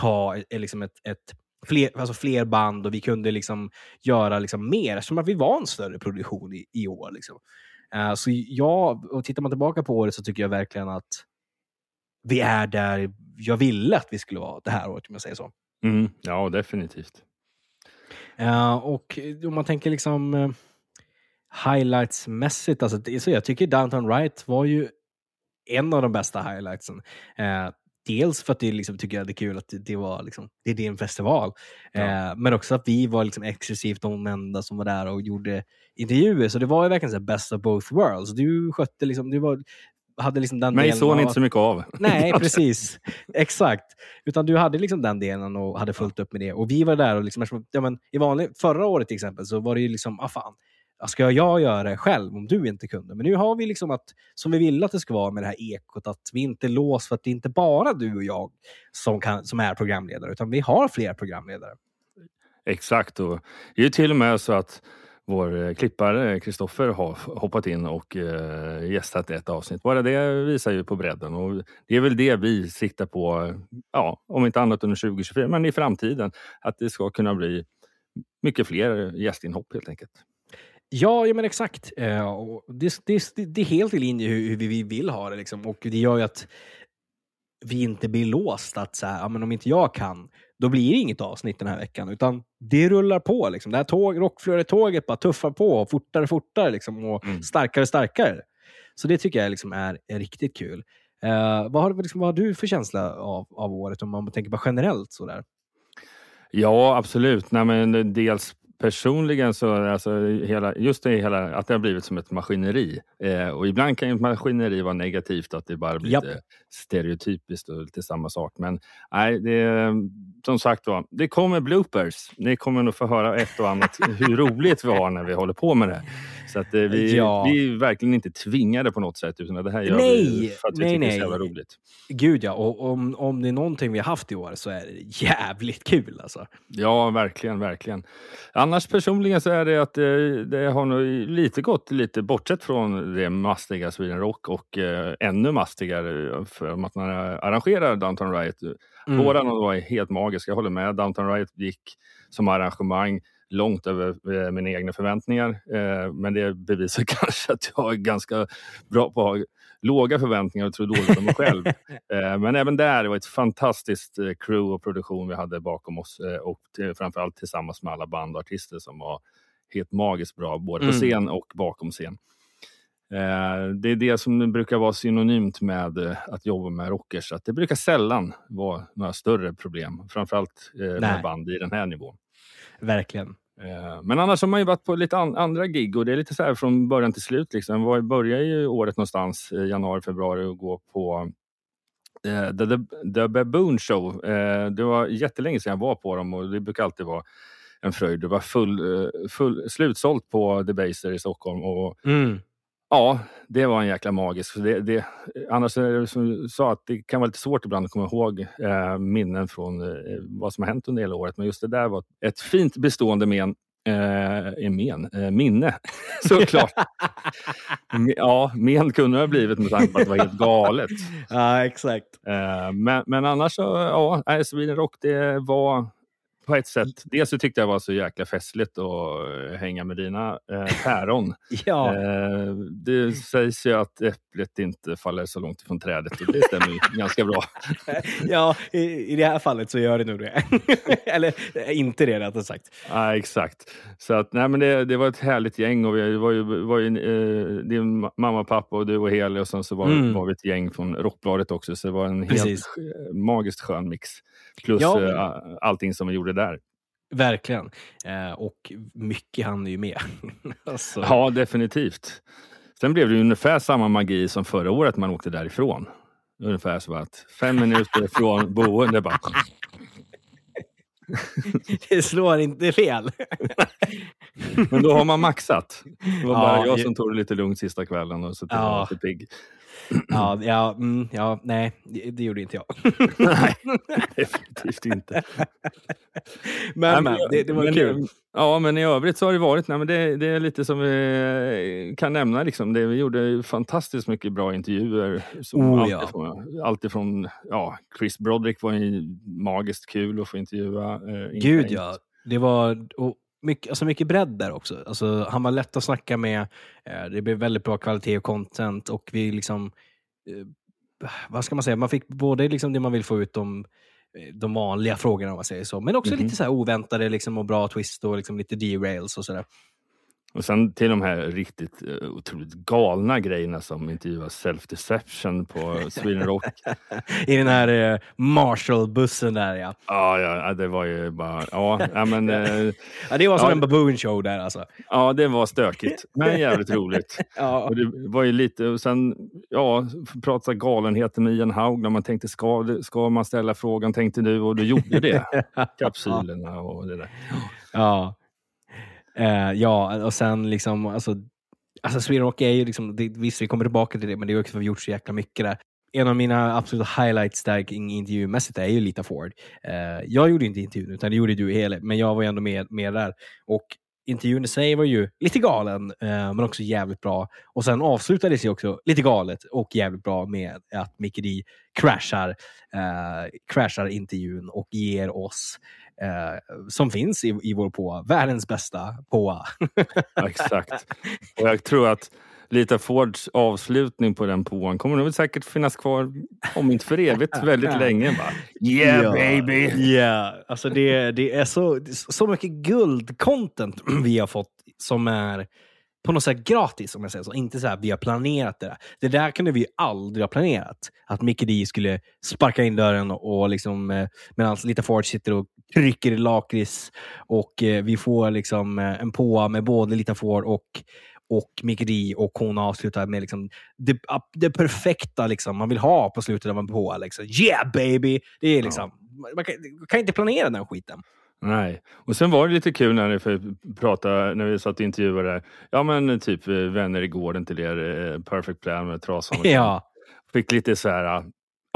ta eh, liksom ett, ett fler, alltså fler band och vi kunde liksom göra liksom mer eftersom att vi var en större produktion i, i år. Liksom. Eh, så ja, och tittar man tillbaka på året så tycker jag verkligen att vi är där jag ville att vi skulle vara det här året, om jag säger så. Mm, ja, definitivt. Ja, och om man tänker liksom eh, highlights-mässigt, alltså, så jag tycker Downtown Right var ju en av de bästa highlightsen. Eh, dels för att det liksom, tycker jag det är kul att det, var liksom, det är din festival. Ja. Eh, men också att vi var liksom exklusivt de enda som var där och gjorde intervjuer. Så det var ju verkligen så best of both worlds. Du skötte liksom, du var, hade liksom den Mig såg ni inte så mycket av. Nej, precis. Exakt. Utan du hade liksom den delen och hade fullt upp med det. Och vi var där och liksom, ja, men i vanlig, förra året till exempel så var det ju liksom, ah fan, ska jag göra det själv om du inte kunde? Men nu har vi liksom att, som vi ville att det ska vara med det här ekot, att vi inte är låst för att det är inte bara du och jag som, kan, som är programledare, utan vi har fler programledare. Exakt. Och det är ju till och med så att vår eh, klippare Kristoffer har hoppat in och eh, gästat ett avsnitt. Bara det visar ju på bredden och det är väl det vi siktar på, ja, om inte annat under 2024, men i framtiden. Att det ska kunna bli mycket fler gästinhopp helt enkelt. Ja, ja men exakt. Eh, det, det, det är helt i linje hur, vi vill ha det. Liksom. Och det gör ju att vi inte blir låst att så här, ja, men om inte jag kan, då blir det inget avsnitt den här veckan. Utan det rullar på. Liksom. Det här tåg, rockflödet-tåget bara tuffar på och fortare fortare liksom, och Mm. starkare starkare. Så det tycker jag liksom är, är riktigt kul. Eh, vad, har, liksom, vad har du för känsla av, av året om man tänker på generellt? Sådär? Ja, absolut. Nej, men dels personligen så alltså hela, just det hela att det har blivit som ett maskineri. Eh, och ibland kan ju ett maskineri vara negativt, att det bara blir Japp. lite stereotypiskt och lite samma sak. Men nej, det, som sagt var, det kommer bloopers. Ni kommer nog få höra ett och annat hur roligt vi har när vi håller på med det. Så att eh, vi, Ja. vi är verkligen inte tvingade på något sätt, utan det här gör vi Nej, för att vi nej, tycker det är nej. så jävla roligt. Gud ja, och om, om det är någonting vi har haft i år så är det jävligt kul alltså. Ja, verkligen, verkligen. Annars personligen så är det att eh, det har nog lite gått lite bortsett från det mastiga Sweden Rock och eh, ännu mastigare för att man arrangerar Downtown Riot. Mm. Båda de var helt magiska, jag håller med. Downtown Riot gick som arrangemang långt över eh, mina egna förväntningar. Eh, men det bevisar kanske att jag är ganska bra på att ha låga förväntningar och tro dåligt om mig själv. Eh, Men även där, det var ett fantastiskt crew och produktion vi hade bakom oss och framförallt tillsammans med alla band och artister som var helt magiskt bra, både på Mm. scen och bakom scen. Eh, Det är det som brukar vara synonymt med eh, att jobba med rockers, att det brukar sällan vara några större problem, framförallt eh, med band i den här nivån. Verkligen. Eh, Men annars har man ju varit på lite an- andra gig och det är lite så här från början till slut. Liksom. Jag började ju året någonstans i januari, februari och gå på The, The, The Baboon Show. Det var jättelänge sedan jag var på dem och det brukar alltid vara en fröjd. Det var full, full, slutsålt på The Baser i Stockholm och Mm. Ja, det var en jäkla magisk. Det, det, annars är det som du sa, att det kan vara lite svårt ibland att komma ihåg eh, minnen från eh, vad som har hänt under hela året. Men just det där var ett fint bestående men, eh, eh, men, eh, minne, såklart. Ja, men kunde det ha blivit med tanke på att det var helt galet. ja, exakt. Eh, men, men annars så, ja, Sweden Rock, det var på ett sätt, dels så tyckte jag det var så jäkla festligt att eh, hänga med dina eh, päron. Ja, Eh, det sägs ju att äpplet inte faller så långt ifrån trädet och det stämmer ju ganska bra. ja i, i det här fallet så gör det nog det. Eller eh, inte det rättare sagt. Ja, exakt. Så att, nej, men det, det var ett härligt gäng och vi var ju, var ju eh, din ma- mamma, pappa och du och Heli och sen så var, Mm. var vi ett gäng från Rockbladet också så det var en helt Precis. sk- magiskt skön mix. Plus Ja, eh, allting som vi gjorde där. Verkligen. Eh, och mycket hann ju med. alltså. Ja, definitivt. Sen blev det ungefär samma magi som förra året man åkte därifrån. Ungefär så att fem minuter från boende bara Det slår inte fel. Men då har man maxat. Det var Ja, bara jag ju- som tog det lite lugnt sista kvällen och så till Ja. ja. lite pigg. Ja, ja, mm, ja, nej, det, gjorde inte jag. Nej, definitivt inte. men, Nej, men, det, det var men, kul. Ja, men i övrigt så har det varit, nej, men det, det är lite som vi kan nämna. Liksom. Det, vi gjorde fantastiskt mycket bra intervjuer. Oh, allt, ja. ja, Chris Broderick var ju magiskt kul att få intervjua. Eh, Gud ja. Det var och mycket, alltså mycket bredd där också. Alltså, han var lätt att snacka med. Eh, det blev väldigt bra kvalitet och content. Och vi liksom... Eh, vad ska man säga? Man fick både liksom det man vill få ut de, eh, de vanliga frågorna om man säger så. Men också Mhm. lite så oväntade liksom, och bra twist och liksom lite derails och sådär. Och sen till de här riktigt eh, otroligt galna grejerna som intervjuar self-deception på Sweden Rock. I den här eh, Marshall-bussen där ja. Ja, ja, det var ju bara... Ja, men, eh, ja det var som Ja. en baboon show där alltså. ja, det var stökigt, men jävligt roligt. Ja. Och det var ju lite, och sen, ja, prata galenheter med Ian Haug när man tänkte, ska, ska man ställa frågan, tänkte du, och du gjorde det. Kapsylerna och det där. Ja. Eh, ja, och sen liksom, alltså, alltså Sweden Rock är ju liksom, det, visst vi kommer tillbaka till det, men det är också för att vi har gjort så jäkla mycket där. En av mina absoluta highlights där intervjumässigt är ju Lita Ford. Eh, jag gjorde inte intervjun, utan det gjorde du hela, men jag var ju ändå med, med där. Och intervjun i sig var ju lite galen, eh, men också jävligt bra. Och sen avslutades ju också lite galet och jävligt bra med att Mickey D crashar, eh, crashar intervjun och ger oss eh, som finns i, i vår påa. Världens bästa påa. Ja, exakt. Och jag tror att Lita Fords avslutning på den påan kommer nog säkert finnas kvar, om inte för evigt, väldigt länge. Bara, yeah Ja. baby! Ja, alltså det, det är så, så mycket guld-content vi har fått som är på något sätt gratis, om jag säger så. Inte så här, vi har planerat det där. Det där kunde vi aldrig ha planerat. Att Mickey D skulle sparka in dörren och liksom, eh, medan Lita Ford sitter och trycker i lakrits och eh, vi får liksom eh, en påa med både Lita Ford och och D och hon avslutar med liksom det, det perfekta liksom, man vill ha på slutet av en påa. Liksom. Yeah baby! Det är liksom, man, kan, man kan inte planera den skiten. Nej. Och sen var det lite kul när, ni pratade, när vi satt och intervjuade. Ja men typ eh, vänner i gården till er, eh, Perfect Plan med Trasan. Ja. Fick lite så här,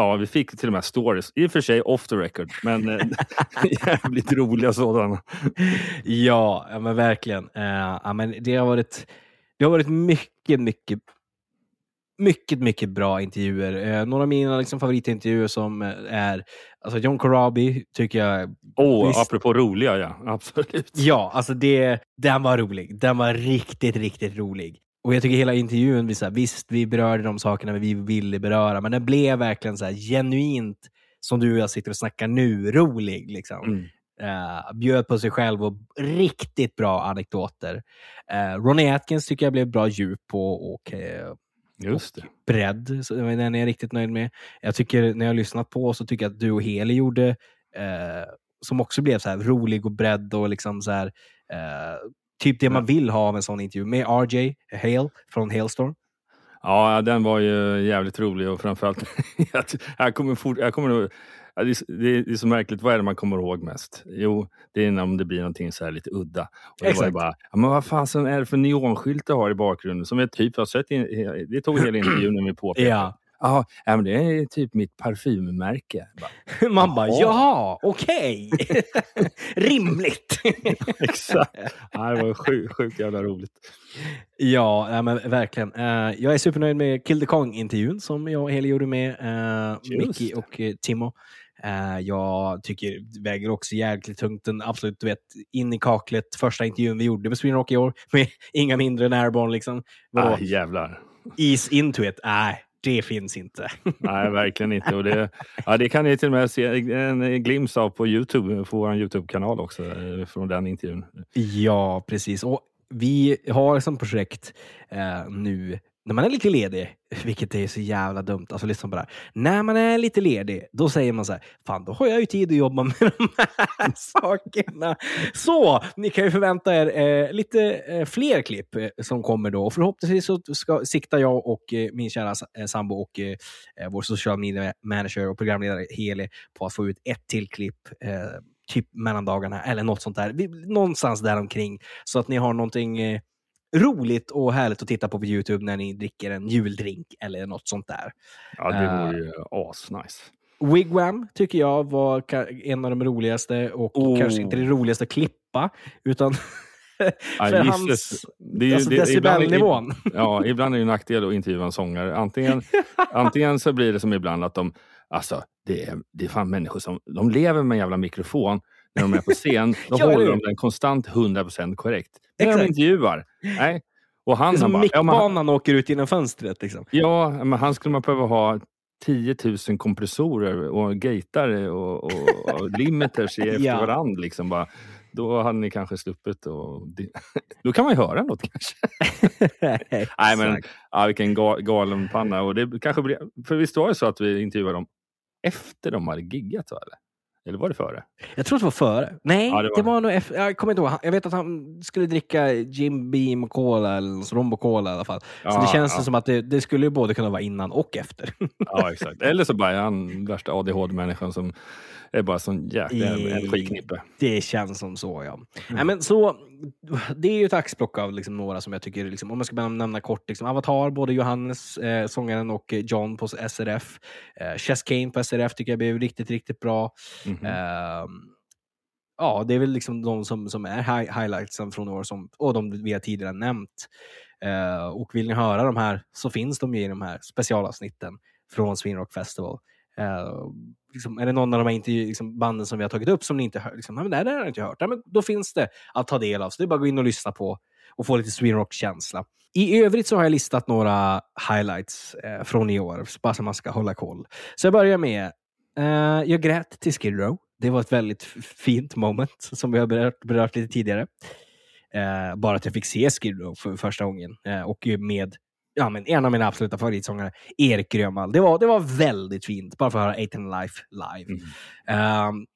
ja vi fick till och med stories. I och för sig off the record, men eh, jävligt roliga sådana. Ja, men verkligen. Eh, ja, men det, har varit, det har varit mycket, mycket mycket, mycket bra intervjuer. Eh, några av mina liksom, favoritintervjuer som eh, är alltså John Corabi tycker jag Åh, Visst. apropå roliga ja, absolut. Ja, alltså det, den var rolig. Den var riktigt, riktigt rolig. Och jag tycker hela intervjun, vi, så här, visst vi berörde de sakerna vi ville beröra, men den blev verkligen så här, genuint, som du och jag sitter och snackar nu, rolig. Liksom. Mm. Eh, bjöd på sig själv och riktigt bra anekdoter. Uh, Ronnie Atkins tycker jag blev bra djup på och eh, Just det. bredd. Så den är jag riktigt nöjd med. Jag tycker, när jag har lyssnat på så tycker jag att du och Heli gjorde, eh, som också blev så här rolig och bredd och liksom så här, typ det man vill ha av en sån intervju med RJ Hale från Hailstorm. Ja, den var ju jävligt rolig och framförallt, jag, kommer fort, jag kommer det, är, det är- det så märkligt, vad är det man kommer ihåg mest? Jo, det är om det blir någonting så här lite udda. Och det Exakt. bara, ja, men vad fasen är det för neonskylt du har i bakgrunden? Som jag typ har sett, det tog hela intervjun när vi påpekade. Ja. Ja, ja, men det är typ mitt parfymmärke. Man bara, ja, okej. Rimligt. Exakt. Ja, det var sjukt sjuk jävla roligt. Ja, ja, men verkligen. Eh, jag är supernöjd med Kill the Kong-intervjun som jag och Heli gjorde med uh, Mickey och uh, Timo. Eh, jag tycker det väger också jäkligt tungt. Den absolut, du vet, in i kaklet. Första intervjun vi gjorde med Sweden Rock i år med inga mindre än Airborne. Liksom. Vadå? Ah, jävlar. Ease into it? Nej, det finns inte. Nej, verkligen inte. Och det, ja, det kan ni till och med se en glimt av på Youtube, på vår Youtube-kanal också, eh, från den intervjun. Ja, precis. Och vi har som projekt eh, nu, när man är lite ledig, vilket är så jävla dumt, alltså liksom bara, när man är lite ledig, då säger man så här, fan då har jag ju tid att jobba med de här sakerna. Så, ni kan ju förvänta er eh, lite eh, fler klipp eh, som kommer då. Och förhoppningsvis så ska, siktar jag och eh, min kära eh, sambo och eh, vår social media manager och programledare Heli på att få ut ett till klipp eh, typ mellan dagarna eller något sånt där. Vi, någonstans däromkring. så att ni har någonting eh, roligt och härligt att titta på på Youtube när ni dricker en juldrink eller något sånt där. Ja, det Eh. vore ju asnice. Wigwam tycker jag var en av de roligaste och Oh. kanske inte det roligaste att klippa utan Ja, för gissles- hans det är alltså det- ibland- decibelnivån. Ja, ibland är det en nackdel att intervjua en sångare. Antingen, antingen så blir det som ibland att de, alltså det är, det är fan människor som, de lever med en jävla mikrofon när de är på scen. Då Ja, håller de den konstant 100% korrekt. När de intervjuar, nej. Och han, Det är han som bara, ja, men, han- mickbanan åker ut genom fönstret. Liksom. ja, men han skulle man behöva ha 10 000 kompressorer och gatar och, och, och limiters efter Ja. varandra. Liksom bara. Då hade ni kanske sluppit och Då kan man ju höra något kanske. Nej men ja, vilken ga, galen panna. Och det kanske blir, för visst var det så att vi intervjuade dem efter de hade giggat? Va, eller? Eller var det före? Jag tror att det var före. Nej, Ja, det det var, var nog efter. Jag kommer inte ihåg. Jag vet att han skulle dricka Jim Beam Cola eller Rombo Cola i alla fall. så Ja, det känns ja. som att det, det skulle ju både kunna vara innan och efter. Ja, exakt. Eller så bara är han värsta ADHD-människan som är bara sån jäkla energiknippe. Det känns som så, ja. Nej, men så, det är ju ett axplock av liksom några som jag tycker, liksom, om man ska bara nämna kort, liksom, Avatar, både Johannes, eh, sångaren, och eh, John på SRF. Eh, Chess Kane på SRF tycker jag blev riktigt, riktigt bra. Mhm. Ehm, ja, det är väl liksom de som, som är hi- highlightsen från år som, och de vi har tidigare nämnt. Eh, och vill ni höra de här så finns de ju i de här specialavsnitten från Swinrock Festival. Eh, liksom, är det någon av de här intervju- liksom, banden som vi har tagit upp som ni inte hört? Liksom, men det här har jag inte hört. Ja, men då finns det att ta del av. Så det är bara att gå in och lyssna på och få lite Swinrock-känsla. I övrigt så har jag listat några highlights eh, från i år, bara så man ska hålla koll. Så jag börjar med, eh, jag grät till Skid Row. Det var ett väldigt fint moment som vi har berört, berört lite tidigare. Eh, bara att jag fick se Skid Row för första gången eh, och med ja, men en av mina absoluta favoritsångare, Erik Grönvall. Det var, det var väldigt fint, bara för att höra Eight and Life live. Ehm,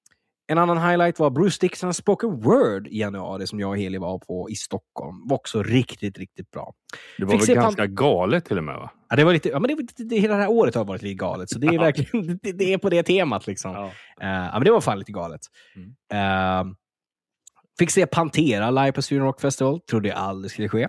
en annan highlight var Bruce Dickinsons Spoken Word i januari som jag och Heli var på i Stockholm. var också riktigt, riktigt bra. Det var Fick väl ganska galet till och med? va? Ja, det var lite, ja, men det, det, det, hela det här året har varit lite galet, så det är verkligen det, det är på det temat. Liksom. Ja. Eh, ja, men det var fan lite galet. Mm. Eh, fick se Pantera live på Sweden Rock Festival. Trodde jag aldrig skulle ske.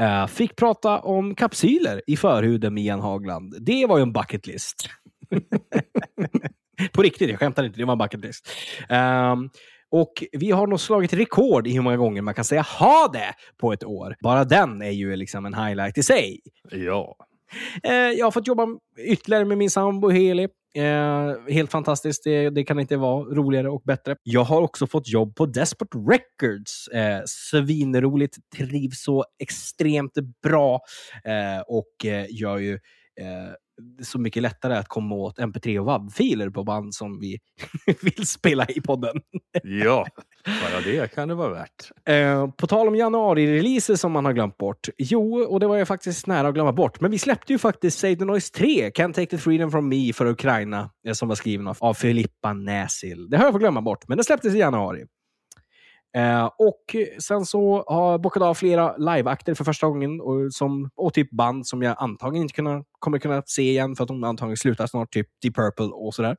Eh, fick prata om kapsyler i förhuden med Ian Hagland. Det var ju en bucket list. på riktigt, jag skämtar inte. Det var en bucket list. Ehm, och vi har nog slagit rekord i hur många gånger man kan säga ha det på ett år. Bara den är ju liksom en highlight i sig. ja. Eh, jag har fått jobba ytterligare med min sambo Heli. Eh, helt fantastiskt. Det, det kan inte vara roligare och bättre. Jag har också fått jobb på Despot Records. Eh, svinroligt. Trivs så extremt bra. Eh, och eh, gör ju så mycket lättare att komma åt mp3 och WAV-filer på band som vi vill spela i podden. ja, bara det kan det vara värt. Eh, på tal om januari-releaser som man har glömt bort. Jo, och det var jag faktiskt nära att glömma bort. Men vi släppte ju faktiskt Save the Noise 3, Can't Take the Freedom from Me för Ukraina, eh, som var skriven av, av Filippa Näsil. Det har jag fått glömma bort, men det släpptes i januari. Eh, och sen så har jag bockat av flera liveakter för första gången och, som, och typ band som jag antagligen inte kunna, kommer kunna se igen för att de antagligen slutar snart, typ Deep Purple och sådär.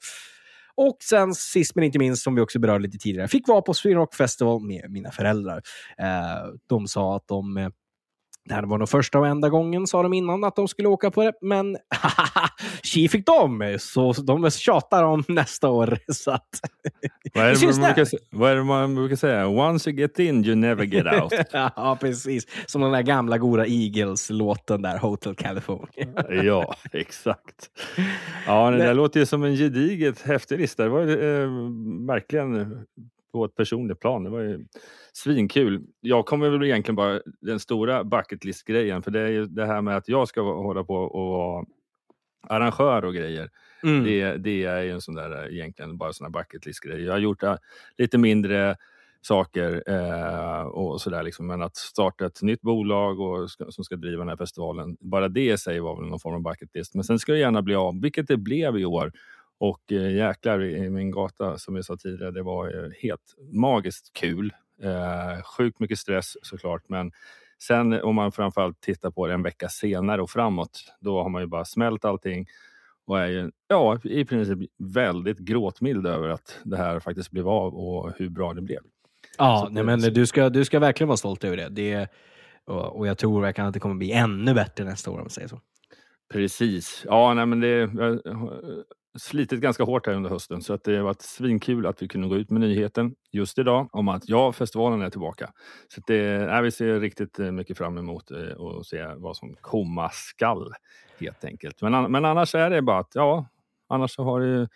Och sen sist men inte minst, som vi också berörde lite tidigare, fick vara på Sweden Rock Festival med mina föräldrar. Eh, de sa att de eh, det här var nog första och enda gången, sa de innan, att de skulle åka på det. Men tji fick de, så de tjatar om nästa år. Så att, Vad är, Det man brukar, vad är det man brukar säga? Once you get in you never get out. ja, precis. Som den där gamla goda Eagles-låten där, Hotel California. ja, exakt. Ja, det där låter ju som en gediget häftig lista. Det var eh, verkligen på ett personligt plan. Det var ju svinkul. Jag kommer väl egentligen bara den stora bucket list-grejen. För det är ju det här med att jag ska hålla på och vara arrangör och grejer. Mm. Det, det är ju en sån där egentligen bara såna bucket list-grejer. Jag har gjort eh, lite mindre saker eh, och sådär liksom. Men att starta ett nytt bolag och ska, som ska driva den här festivalen. Bara det i sig var väl någon form av bucket list. Men sen ska det gärna bli av, vilket det blev i år. Och eh, jäklar i min gata som jag sa tidigare, det var eh, helt magiskt kul. Eh, sjukt mycket stress såklart, men sen om man framförallt tittar på det en vecka senare och framåt, då har man ju bara smält allting och är ju, ja, i princip väldigt gråtmild över att det här faktiskt blev av och hur bra det blev. Ja, Så nej, det- men du ska, du ska verkligen vara stolt över det. det och, och jag tror verkligen att det kommer bli ännu bättre nästa år om man säger så. Precis. Ja, nej, men det jag slitit ganska hårt här under hösten så att det har varit svinkul att vi kunde gå ut med nyheten just idag om att ja, festivalen är tillbaka. Så att det, nej, vi ser riktigt eh, mycket fram emot eh, och se vad som komma skall helt enkelt. Men, men annars är det bara att ja, annars så har det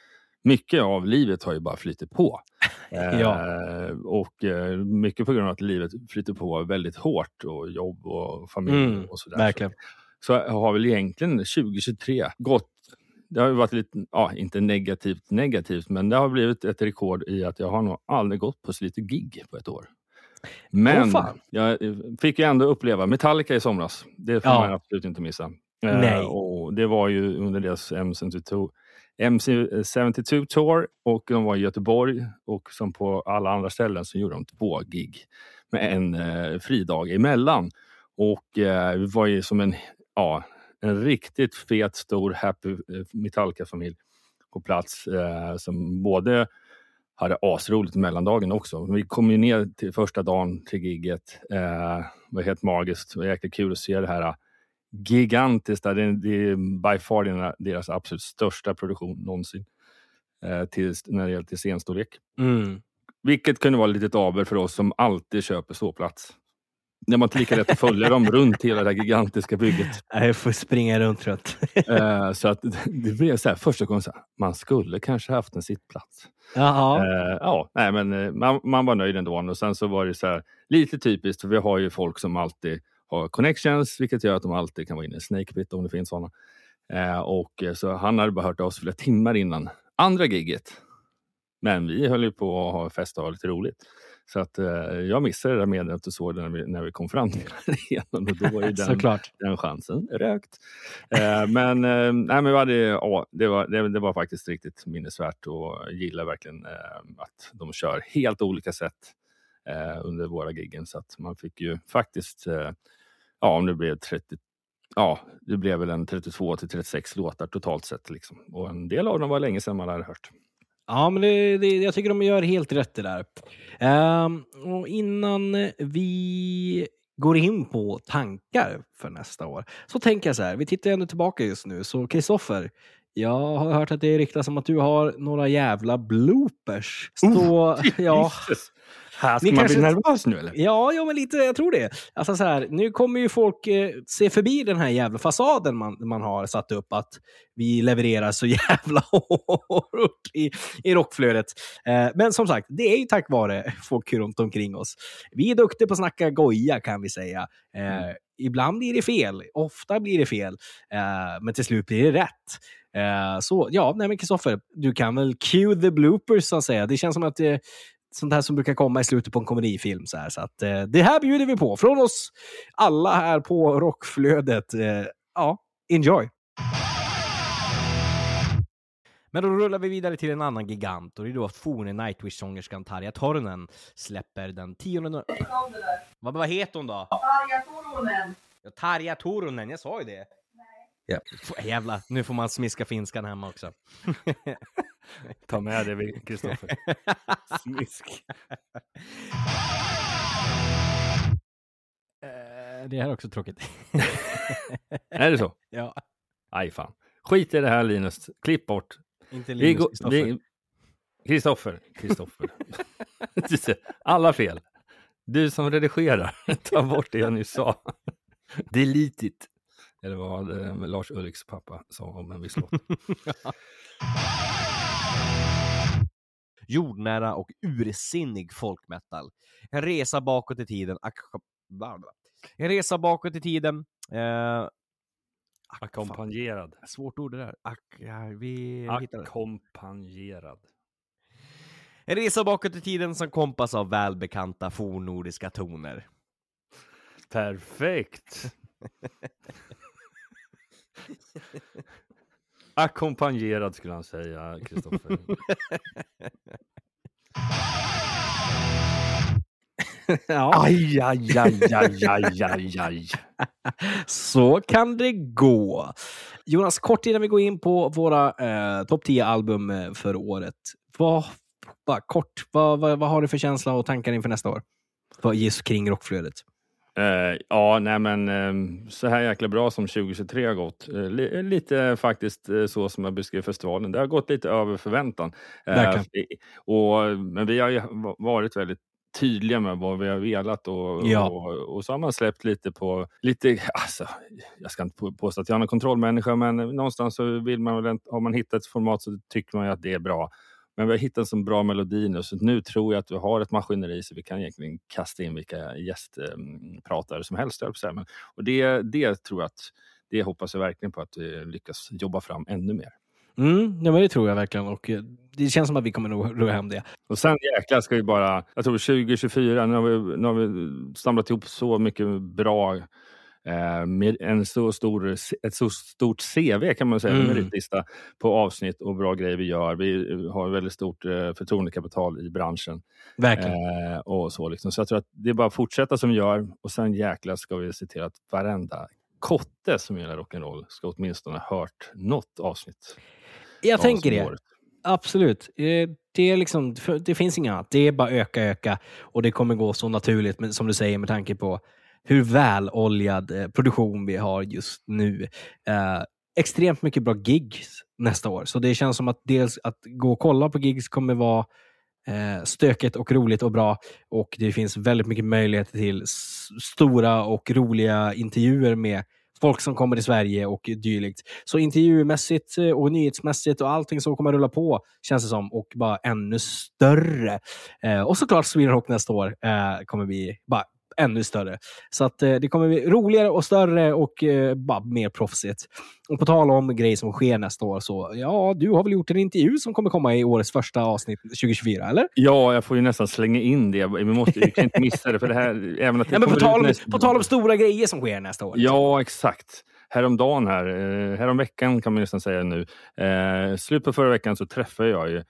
mycket av livet har ju bara flyttit på. Ja. Eh, och eh, mycket på grund av att livet flyter på väldigt hårt och jobb och familj Mm, och sådär. verkligen. Så har väl egentligen 2023 gått det har ju varit lite, ja, inte negativt negativt, men det har blivit ett rekord i att jag har nog aldrig gått på så lite gig på ett år. Men fan. jag eh, fick ju ändå uppleva Metallica i somras. Det får Ja. man absolut inte missa. Eh, Nej. och det var ju under deras MC72, MC72 Tour och de var i Göteborg och som på alla andra ställen så gjorde de två gig med en eh, fridag emellan. Och eh, vi var ju som en, ja, en riktigt fet stor happy eh, Metallica-familj på plats eh, som både hade asroligt mellandagen också. Vi kom ju ner till första dagen till gigget. Eh, det var helt magiskt. Det var jäkligt kul att se det här eh, gigantiskt. Det är, det är by far deras, absolut största produktion någonsin. Eh, till, när det gäller till scenstorlek. Mm. Vilket kunde vara lite aber för oss som alltid köper ståplats. När man inte lika lätt att följa dem runt hela det här gigantiska bygget. Jag får springa runt trött. Eh, så att det blev så här, första gången så här, man skulle kanske haft en sittplats. Jaha. Eh, ja, nej, men eh, man, man var nöjd ändå. Och sen så var det så här, lite typiskt, för vi har ju folk som alltid har connections, vilket gör att de alltid kan vara inne i Snakebit om det finns sådana. Eh, och så han hade bara hört av sig flera timmar innan andra giget. Men vi höll ju på att ha fest och ha lite roligt. Så att eh, jag missade det där meddelandet och såg det när vi, när vi kom fram till arenan och då var ju den, den chansen rökt. Eh, men, eh, nej, men hade, ja, det, var, det, det var faktiskt riktigt minnesvärt och jag gillar verkligen eh, att de kör helt olika sätt eh, under våra giggen. Så att man fick ju faktiskt, eh, ja om det blev 30, ja det blev väl en 32 till 36 låtar totalt sett. Liksom. Och en del av dem var länge sedan man hade hört. Ja, men det, det, jag tycker de gör helt rätt det där. Ehm, och innan vi går in på tankar för nästa år så tänker jag så här. Vi tittar ändå tillbaka just nu. Så Kristoffer, jag har hört att det ryktas om att du har några jävla bloopers. Så, ja, Jesus. Här ska Ni man kanske bli nervös nu eller? Ja, ja, men lite, jag tror det. Alltså så här, nu kommer ju folk eh, se förbi den här jävla fasaden man, man har satt upp, att vi levererar så jävla hårt i, i rockflödet. Eh, men som sagt, det är ju tack vare folk runt omkring oss. Vi är duktiga på att snacka goja kan vi säga. Eh, Ibland blir det fel, ofta blir det fel, eh, men till slut blir det rätt. Eh, så ja, nej men Kristoffer, du kan väl cue the bloopers så att säga. Det känns som att eh, sånt här som brukar komma i slutet på en komedifilm. Så, här. så att, eh, det här bjuder vi på från oss alla här på Rockflödet. Eh, ja, enjoy! Men då rullar vi vidare till en annan gigant och det är då forne Nightwish-sångerskan Tarja Turunen släpper den 10 no- vad, vad heter hon då? Tarja Turunen. Ja, Tarja Turunen, jag sa ju det. Ja. F- Jävlar, nu får man smiska finskan hemma också. Ta med vid Kristoffer. Smisk. Eh, det här är också tråkigt. Är det så? ja, Aj fan. Skit i det här Linus. Klipp bort. inte Linus, Kristoffer. Kristoffer. Kristoffer. Alla fel. Du som redigerar, ta bort det jag nyss sa. Delete it. Eller vad eh, Lars Ulriks pappa sa om en viss låt. Jordnära och ursinnig folkmetal. En resa bakåt i tiden. En resa bakåt i tiden. Eh, Ackompanjerad. svårt ord det där. Ak, ja, vi. Ackompanjerad. En resa bakåt i tiden som kompas av välbekanta fornnordiska toner. Perfekt. Ackompanjerad skulle han säga, Kristoffer. ja, Aj, aj, aj, aj, aj, aj, aj. så kan det gå. Jonas, kort innan vi går in på våra eh, topp 10 album eh, för året. Vad, bara kort, vad, vad, vad har du för känsla och tankar inför nästa år? Vad ges kring rockflödet? Eh, ja, nej men eh, så här jäkla bra som 2023 har gått. Li, lite faktiskt så som jag beskrev festivalen. Det har gått lite över förväntan. Och, men vi har ju va- varit väldigt tydliga med vad vi har velat och, Ja. och, och så har man släppt lite på, lite, alltså, jag ska inte på- påstå att jag är någon kontrollmänniska men någonstans så vill man väl, har man hittat ett format så tycker man ju att det är bra. Men vi har hittat en så bra melodi nu så nu tror jag att vi har ett maskineri så vi kan egentligen kasta in vilka gästpratare som helst. Men- Och det, det tror jag att, det hoppas jag verkligen på att vi lyckas jobba fram ännu mer. Mm, ja, men det tror jag verkligen. Och eh, det känns som att vi kommer nog ro hem det. Och sen jäklar ska vi bara, jag tror 2024, nu har vi, nu har vi samlat ihop så mycket bra med en så stor, ett så stort CV kan man säga, Mm. meritlista på avsnitt och bra grejer vi gör. Vi har väldigt stort eh, förtroendekapital i branschen. Verkligen. Eh, och så, liksom. så jag tror att det är bara att fortsätta som vi gör och sen jäklar ska vi se till att varenda kotte som gillar rock'n'roll ska åtminstone ha hört något avsnitt. jag tänker det. året. Absolut. Eh, Det, är liksom, det finns inget annat. Det är bara öka, öka. Och det kommer gå så naturligt, som du säger, med tanke på hur väloljad eh, produktion vi har just nu. Eh, extremt mycket bra gigs nästa år. Så det känns som att dels att gå och kolla på gigs kommer vara eh, stökigt och roligt och bra. Och det finns väldigt mycket möjligheter till stora och roliga intervjuer med folk som kommer till Sverige och dylikt. Så intervjumässigt eh, och nyhetsmässigt och allting som kommer rulla på känns det som och bara ännu större. Eh, och såklart Sweden Rock nästa år eh, kommer bli bara ännu större. Så att eh, det kommer bli roligare och större och eh, bara mer proffsigt. Och på tal om grejer som sker nästa år så, ja, du har väl gjort en intervju som kommer komma i årets första avsnitt 2024, eller? Ja, jag får ju nästan slänga in det. Vi, måste, vi kan inte missa det. För det här, även att det Ja, men på, tal om, nästa- på tal om stora grejer som sker nästa år. Ja, exakt. Häromdagen här, eh, häromveckan kan man nästan säga nu. Eh, slut på förra veckan så träffade jag ju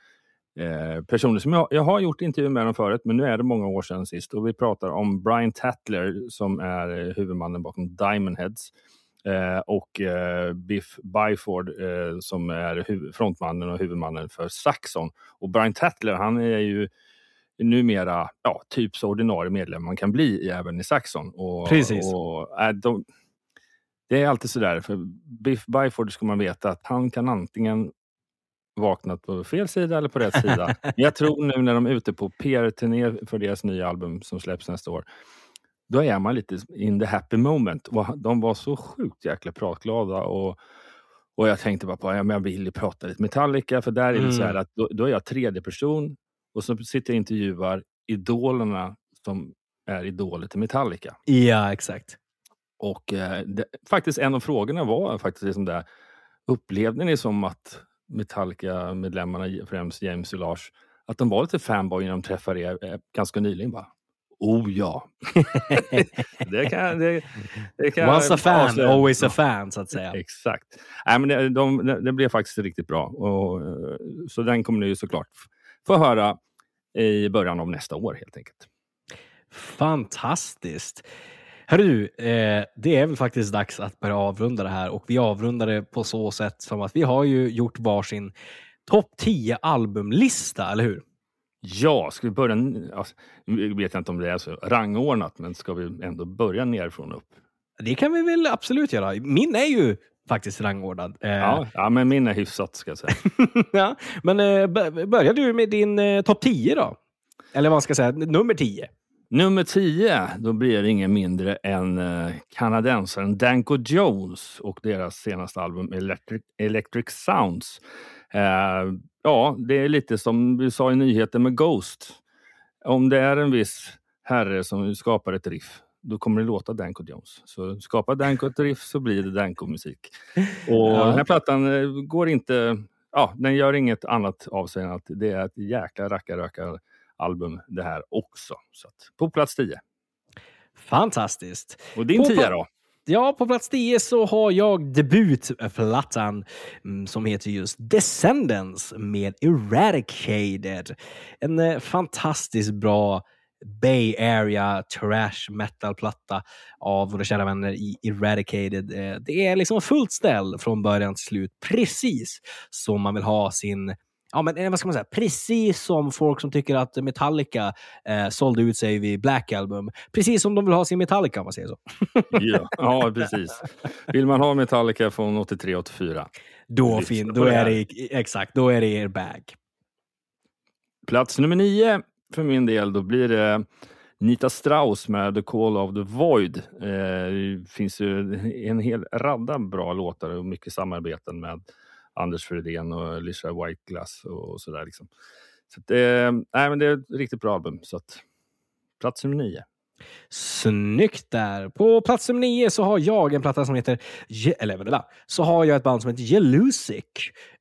eh, personer som jag, jag har gjort intervjuer med dem förut, men nu är det många år sedan sist. Och vi pratar om Brian Tatler som är eh, huvudmannen bakom Diamond Heads. Eh, och eh, Biff Byford eh, som är frontmannen och huvudmannen för Saxon. Och Brian Tatler, han är ju numera ja, typ så ordinarie medlem man kan bli även i Saxon. Och, Precis. Och, äh, de, det är alltid sådär, för Biff Byford ska man veta att han kan antingen vaknat på fel sida eller på rätt sida. Men jag tror nu när de är ute på PR-turné för deras nya album som släpps nästa år, då är man lite in the happy moment. De var så sjukt jäkla pratglada och, och jag tänkte bara på att ja, jag vill prata lite Metallica, för där är det så här Mm. att då, då är jag tredje person och så sitter jag och intervjuar idolerna som är idoler till Metallica. Ja, exakt. Och eh, det, faktiskt en av frågorna var faktiskt liksom där, upplevde ni som att Metallica-medlemmarna, främst James och Lars, att de var lite fanboy när de träffade er eh, ganska nyligen? Bara, oh ja! det kan, det, det kan Once a fan, avslöja. always a fan, så att säga. Exakt. Nej, men det, de, det, blev faktiskt riktigt bra. Och, eh, så den kommer ni ju såklart få höra i början av nästa år helt enkelt. Fantastiskt. Hörru du, eh, det är väl faktiskt dags att börja avrunda det här och vi avrundar det på så sätt som att vi har ju gjort varsin topp 10 albumlista, eller hur? Ja, ska vi börja... Nu vet jag inte om det är så rangordnat, men ska vi ändå börja nerifrån upp? Det kan vi väl absolut göra. Min är ju faktiskt rangordnad. Eh, Ja, ja, men min är hyfsat ska jag säga. ja, Men eh, börjar du med din eh, topp 10 då? Eller vad ska jag säga, nummer 10? Nummer 10, då blir det ingen mindre än eh, kanadensaren Danko Jones och deras senaste album Electric, Electric Sounds. Eh, ja, det är lite som vi sa i nyheten med Ghost. Om det är en viss herre som skapar ett riff, då kommer det låta Danko Jones. Så skapar Danko ett riff så blir det Danko-musik. Och Ja. den här plattan eh, går inte... Ja, den gör inget annat av sig än att det är ett jäkla rackarrökar album det här också. Så att, på plats 10. Fantastiskt. Och din På 10 pla- då? Ja, på plats 10 så har jag debutplattan mm, som heter just Descendants med Eradicated. En eh, fantastiskt bra Bay Area trash metal-platta av våra kära vänner i Eradicated. Eh, det är liksom fullt ställ från början till slut, precis som man vill ha sin Ja, men eh, vad ska man säga? Precis som folk som tycker att Metallica eh, sålde ut sig vid Black Album. Precis som de vill ha sin Metallica om man säger så. Ja, ja, precis. Vill man ha Metallica från 83-84? Då, fin, då är det exakt, då är det er bag. Plats nummer 9 för min del, då blir det Nita Strauss med The Call of the Void. Eh, det finns ju en hel radda bra låtar och mycket samarbeten med Anders Fredén och Alicia Whiteglass och sådär. Liksom. Så att, eh, nej, men det är ett riktigt bra album. Så att, plats nummer nio. Snyggt där! På plats nummer nio så har jag en platta som heter... Eller vänta, så har jag ett band som heter Jelusic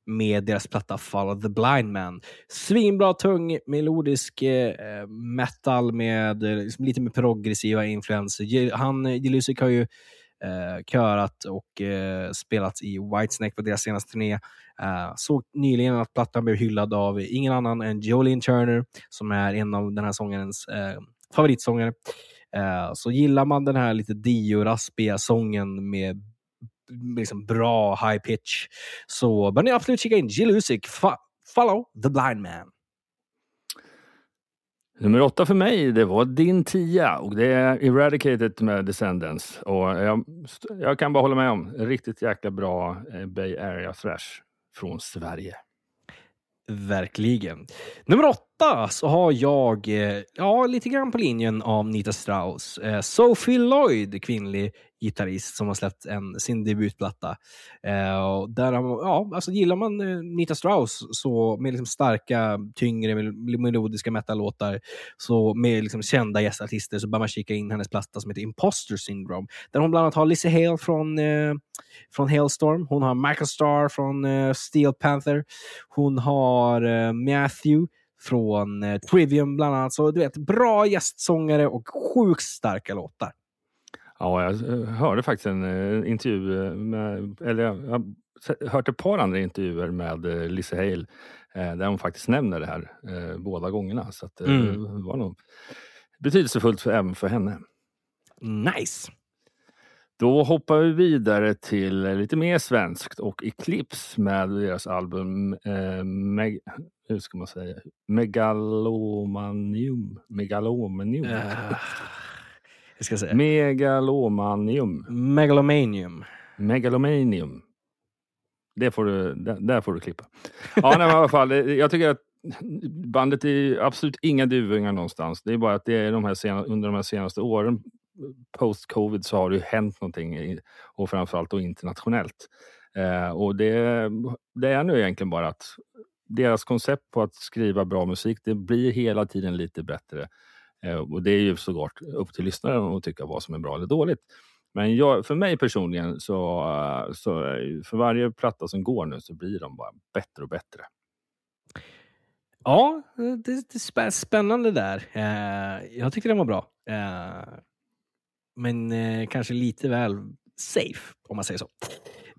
med deras platta Follow the Blind Man. Svinbra, tung, melodisk eh, eh metal med eh, liksom lite mer progressiva influenser. Han, Jelusic har ju eh, körat och eh, spelat i Whitesnake på deras senaste turné. Eh, såg nyligen att plattan blev hyllad av ingen annan än Jolene Turner som är en av den här sångarens eh, favoritsångare. Eh, så gillar man den här lite dio-raspiga sången med liksom bra high pitch så bör ni absolut kika in Jill Fa- follow the blind man. Nummer åtta för mig, det var din tia och det är Eradicated med Descendants. Och jag, jag kan bara hålla med om, riktigt jäkla bra eh, Bay Area Thrash från Sverige. Verkligen. Nummer åtta så har jag, eh, ja, lite grann på linjen av Nita Strauss. Eh, Sophie Lloyd, kvinnlig gitarrist som har släppt en, sin debutplatta. Eh, och där, har- ja, alltså gillar man eh, Nita Strauss så med liksom starka, tyngre melodiska metal-låtar så med liksom kända gästartister så bör man kika in hennes platta som heter Imposter Syndrome. Där hon bland annat har Lizzie Hale från, eh, från Hailstorm. Hon har Michael Starr från eh, Steel Panther. Hon har eh, Matthew från eh, Trivium bland annat. Så du vet, bra gästsångare och sjukt starka låtar. Ja, jag eh, hörde faktiskt en eh, intervju, eh, med, eller jag har hört ett par andra intervjuer med eh, Lizzie Hale eh, där hon faktiskt nämner det här båda gångerna. Så att, Mm. det var nog betydelsefullt för, även för henne. Nice! Då hoppar vi vidare till lite mer svenskt och Eclipse med deras album eh, Meg, hur ska man säga? Megalomanium. Megalomanium. Uh, jag ska säga. Megalomanium. Megalomanium. Megalomanium. Det får du, där, där får du klippa. Ja, nej, i alla fall, jag tycker att bandet är absolut inga duvungar någonstans. Det är bara att det är de här sena, under de här senaste åren, post-covid, så har det ju hänt någonting. Och framförallt då internationellt. Eh, och det, det är nu egentligen bara att deras koncept på att skriva bra musik, det blir hela tiden lite bättre. Eh, och det är ju såklart upp till lyssnaren att tycka vad som är bra eller dåligt. Men jag, för mig personligen så, eh, så för varje platta som går nu så blir de bara bättre och bättre. Ja, det, det är spännande där. Eh, jag tycker den var bra. Eh, men eh, kanske lite väl safe, om man säger så.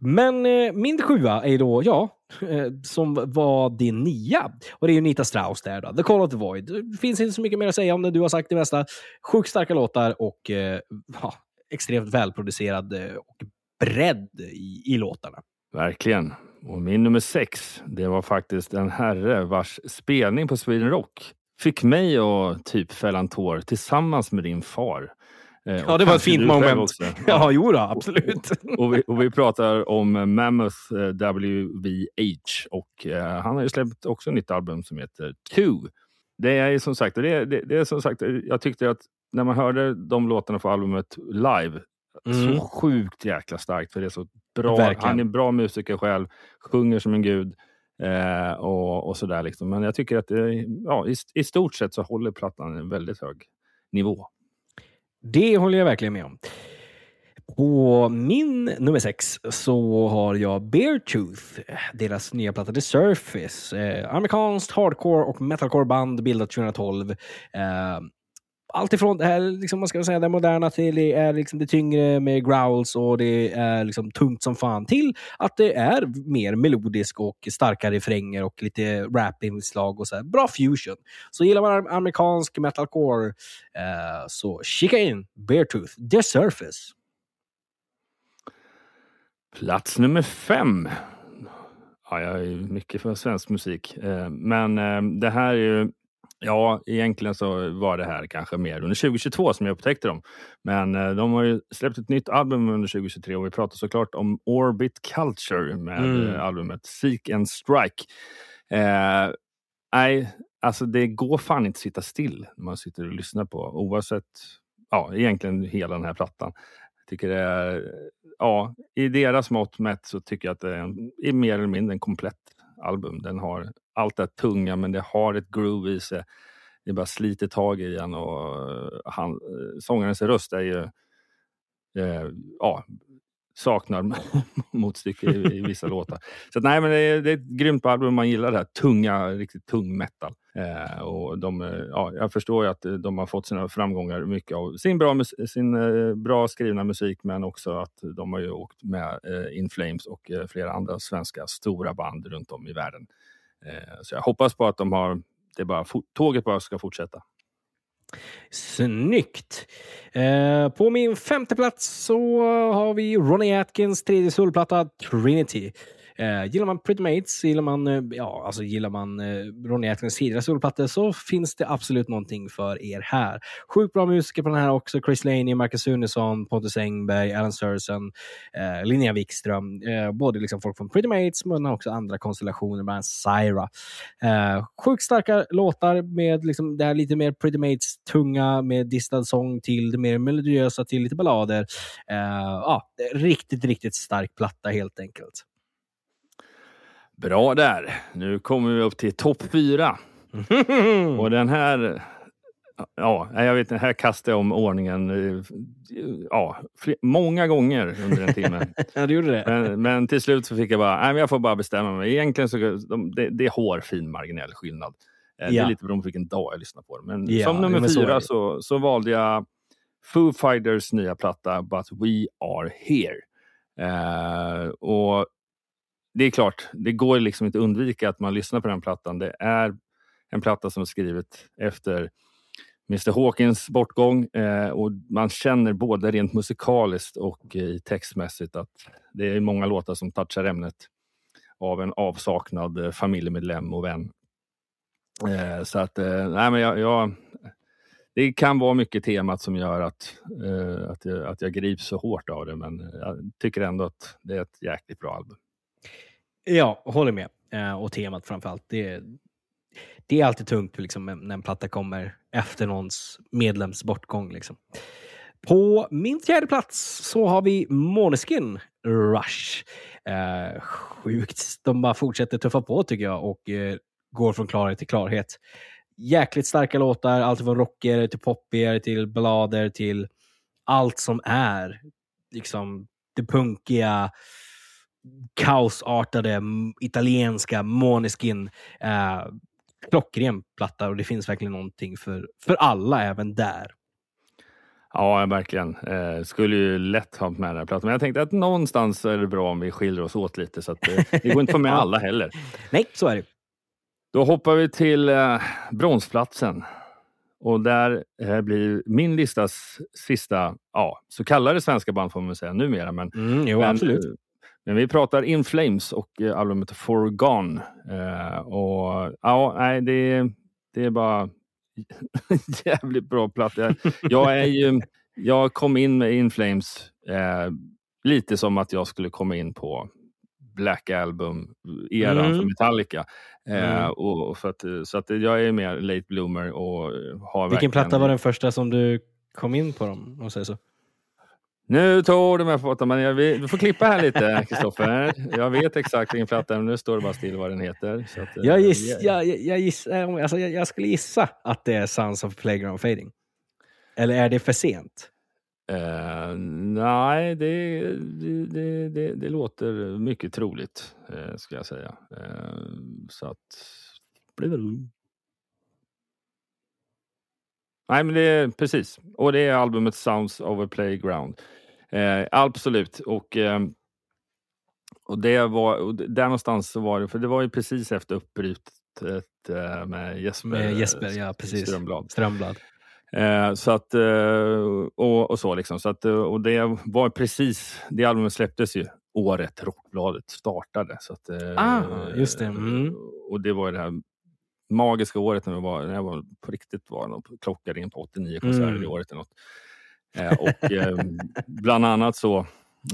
Men eh, min sjua är då, ja, eh, som var din nia. Och det är ju Nita Strauss där då. The Call of the Void. Det finns inte så mycket mer att säga om det. Du har sagt det mesta. Sjukt starka låtar och eh, ja, extremt välproducerad eh, och bredd i, i låtarna. Verkligen. Och min nummer sex, det var faktiskt en herre vars spelning på Sweden Rock fick mig att typ fälla en tår tillsammans med din far. Eh, Ja, och det var ett fint moment. Ja, jo då, absolut. och, vi, och vi pratar om Mammoth eh, WVH och eh, han har ju släppt också ett nytt album som heter Two. Det är som sagt, det, det, det är som sagt, jag tyckte att när man hörde de låtarna på albumet live, Mm. så sjukt jäkla starkt för det är så bra. Verkligen. Han är en bra musiker själv, sjunger som en gud eh, och, och sådär liksom. Men jag tycker att det, ja, i, i stort sett så håller plattan en väldigt hög nivå. Det håller jag verkligen med om. På min nummer sex så har jag Beartooth, deras nya platta The Surface. Eh, amerikanskt hardcore och metalcore band bildat 2012. Eh, allt ifrån det här, liksom, man ska säga, det moderna till det är liksom det tyngre med growls och det är liksom tungt som fan till att det är mer melodisk och starka refränger och lite rap-inslag och så här. Bra fusion. Så gillar man amerikansk metalcore eh, så kika in Beartooth, The Surface. Plats nummer fem. Ja, jag är mycket för svensk musik. Eh, Men eh, det här är ju... Ja, egentligen så var det här kanske mer under 2022 som jag upptäckte dem. Men eh, de har ju släppt ett nytt album under 2023 och vi pratar såklart om Orbit Culture med Mm. eh, albumet Seek and Strike. Eh, nej, alltså det går fan inte att sitta still när man sitter och lyssnar på oavsett, ja, egentligen hela den här plattan. Jag tycker det är, ja, i deras mått mätt så tycker jag att det är, en, är mer eller mindre en komplett album. Den har allt det tunga men det har ett groove i sig. det bara sliter tag i en och eh, han, eh, sångarens röst är ju eh, ja, saknar motstycke i, i vissa låtar. Så att, nej, men det är, det är ett grymt album. Man gillar det här tunga, riktigt tung metal. Eh, och de, eh, ja, jag förstår ju att de har fått sina framgångar mycket av sin bra, mus- sin, eh, bra skrivna musik men också att de har ju åkt med eh, In Flames och eh, flera andra svenska stora band runt om i världen. Eh, så jag hoppas på att de har, det bara, tåget bara ska fortsätta. Snyggt! Eh, på min femte plats så har vi Ronnie Atkins tredje solplatta Trinity. Eh, gillar man Pretty Mates, gillar man, eh, ja, alltså gillar man eh, Ronny Atkins tidigare solplattor så finns det absolut någonting för er här. Sjukt bra musiker på den här också. Chris Laney, Marcus Sunesson, Pontus Engberg, Alan Sörsen, eh, Linnea Wikström. Eh, både liksom folk från Pretty Mates men också andra konstellationer, bland annat Syra. Eh, sjukt starka låtar med liksom det här lite mer Pretty Mates tunga med distad sång till det mer melodiösa till lite ballader. Eh, ja, riktigt, riktigt stark platta helt enkelt. Bra där! Nu kommer vi upp till topp fyra. Och den här... Ja, jag vet inte, här kastar jag om ordningen eh, ja, många gånger under en timme. ja, du gjorde det. Men, men till slut så fick jag bara, nej, men jag får bara bestämma mig. Egentligen så de, det, det är hårfin marginell skillnad. Eh, Det Ja. är lite beroende på vilken dag jag lyssnar på det. Men Ja, som nummer men fyra så, så valde jag Foo Fighters nya platta But We Are Here. Eh, och det är klart, det går liksom inte att undvika att man lyssnar på den plattan. Det är en platta som är skrivet efter Mr Hawkins bortgång eh, och man känner både rent musikaliskt och eh, i textmässigt att det är många låtar som touchar ämnet av en avsaknad eh, familjemedlem och vän. Eh, så att, eh, nej men jag, jag, det kan vara mycket temat som gör att, eh, att, jag, att jag grips så hårt av det men jag tycker ändå att det är ett jäkligt bra album. Ja, håller med. Eh, och temat framför allt. Det, det är alltid tungt liksom, när en platta kommer efter någons medlems bortgång. Liksom. På min fjärde plats så har vi Måneskin Rush. Eh, sjukt. De bara fortsätter tuffa på tycker jag och eh, går från klarhet till klarhet. Jäkligt starka låtar, allt från rockigare till poppigare till ballader till allt som är liksom det punkiga, kaosartade italienska Måneskin. Eh, klockren platta och det finns verkligen någonting för, för alla även där. Ja, verkligen. Eh, skulle ju lätt ha med den här plattan. Men jag tänkte att någonstans är det bra om vi skiljer oss åt lite. Så att, eh, det går inte att få med alla heller. Nej, så är det. Då hoppar vi till eh, bronsplatsen. Och där eh, blir min listas sista, ja, så kallade svenska band får man säga numera. Men, Mm, jo, men, absolut. Eh, Men vi pratar In Flames och eh, albumet Forgone. Eh, och ja, nej, det, det är bara jävligt bra platta. Jag, jag är ju, jag kom in med In Flames eh, lite som att jag skulle komma in på Black Album-eran Mm. för Metallica. Eh, Mm. och för att, så att jag är mer late bloomer och har Vilken verkligen- platta var den första som du kom in på dem? Om man säger så? Nu tog du mig på men jag, vi, vi får klippa här lite, Kristoffer. Jag vet exakt vilken platta, nu står det bara still vad den heter. Så att, eh, Jag, giss, jag, jag, jag, giss, eh, alltså jag, jag skulle gissa att det är Sons of Playground Fading. Eller är det för sent? Eh, nej, det, det, det, det, låter mycket troligt, eh, ska jag säga. Eh, så att... Nej, men det är precis. Och det är albumet Sounds of a Playground. Eh, absolut. Och, eh, och det var, och där någonstans så var det, för det var ju precis efter uppbrytet eh, med Jesper, Med Jesper, eh, ja, precis. Strömblad. Strömblad. Eh, så att, eh, och, och så liksom. Så att, eh, och det var precis, det albumet släpptes ju året Rockbladet startade. Så att, eh, Ah, just det. Mm. Och det var ju det här magiska året när, vi var, när jag var på riktigt var något, klockade in på 89 konserter Mm. i året eller något. Eh, och eh, bland annat så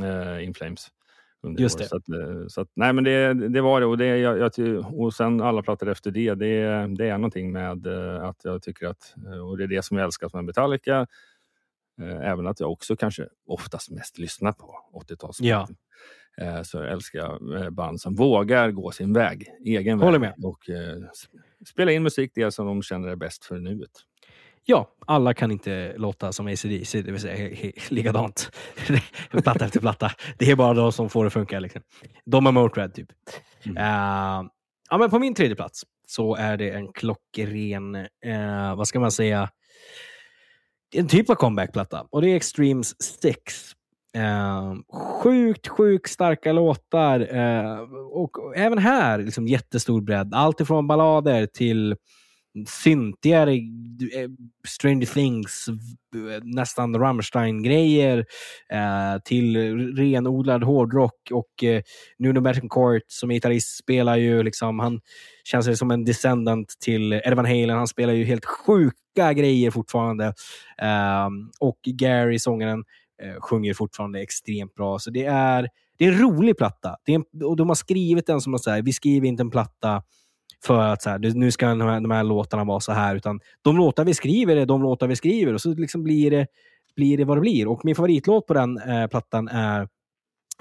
eh, In Flames. Under Just det. Så, att, eh, så att, nej men det, det var det. Och, det jag, jag, och sen alla plattor efter det, det, det är någonting med eh, att jag tycker att, eh, och det är det som jag älskar med Metallica, även att jag också kanske oftast mest lyssnar på 80-tals. Ja. så älskar jag eh, band som vågar gå sin väg, egen Håller väg. med. Och spela in musik det som de känner är bäst för nuet. Ja, alla kan inte låta som ACDC, det vill säga he- he- likadant. platta efter platta. Det är bara de som får det att funka. Liksom. De är Motörhead typ. Mm. Eh, ja, men på min tredje plats så är det en klockren, eh, vad ska man säga, en typ av comebackplatta. Och det är Extremes 6. Eh, sjukt, sjukt starka låtar. Eh, och även här liksom jättestor bredd. Allt ifrån ballader till syntigare eh, Stranger Things, eh, nästan Rammstein-grejer eh, till renodlad hårdrock. Och eh, Nuno Bettencourt som gitarrist spelar ju liksom, han känns som en descendant till Eddie Van Halen. Han spelar ju helt sjuka grejer fortfarande. Eh, och Gary, sångaren, eh, Eh, sjunger fortfarande extremt bra. Så det är, det är en rolig platta. Det är en, och de har skrivit den som att säga, vi skriver inte en platta för att så här, nu ska de här, de här låtarna vara så här, utan de låtar vi skriver är de låtar vi skriver och så liksom blir, det, blir det vad det blir. Och min favoritlåt på den eh, plattan är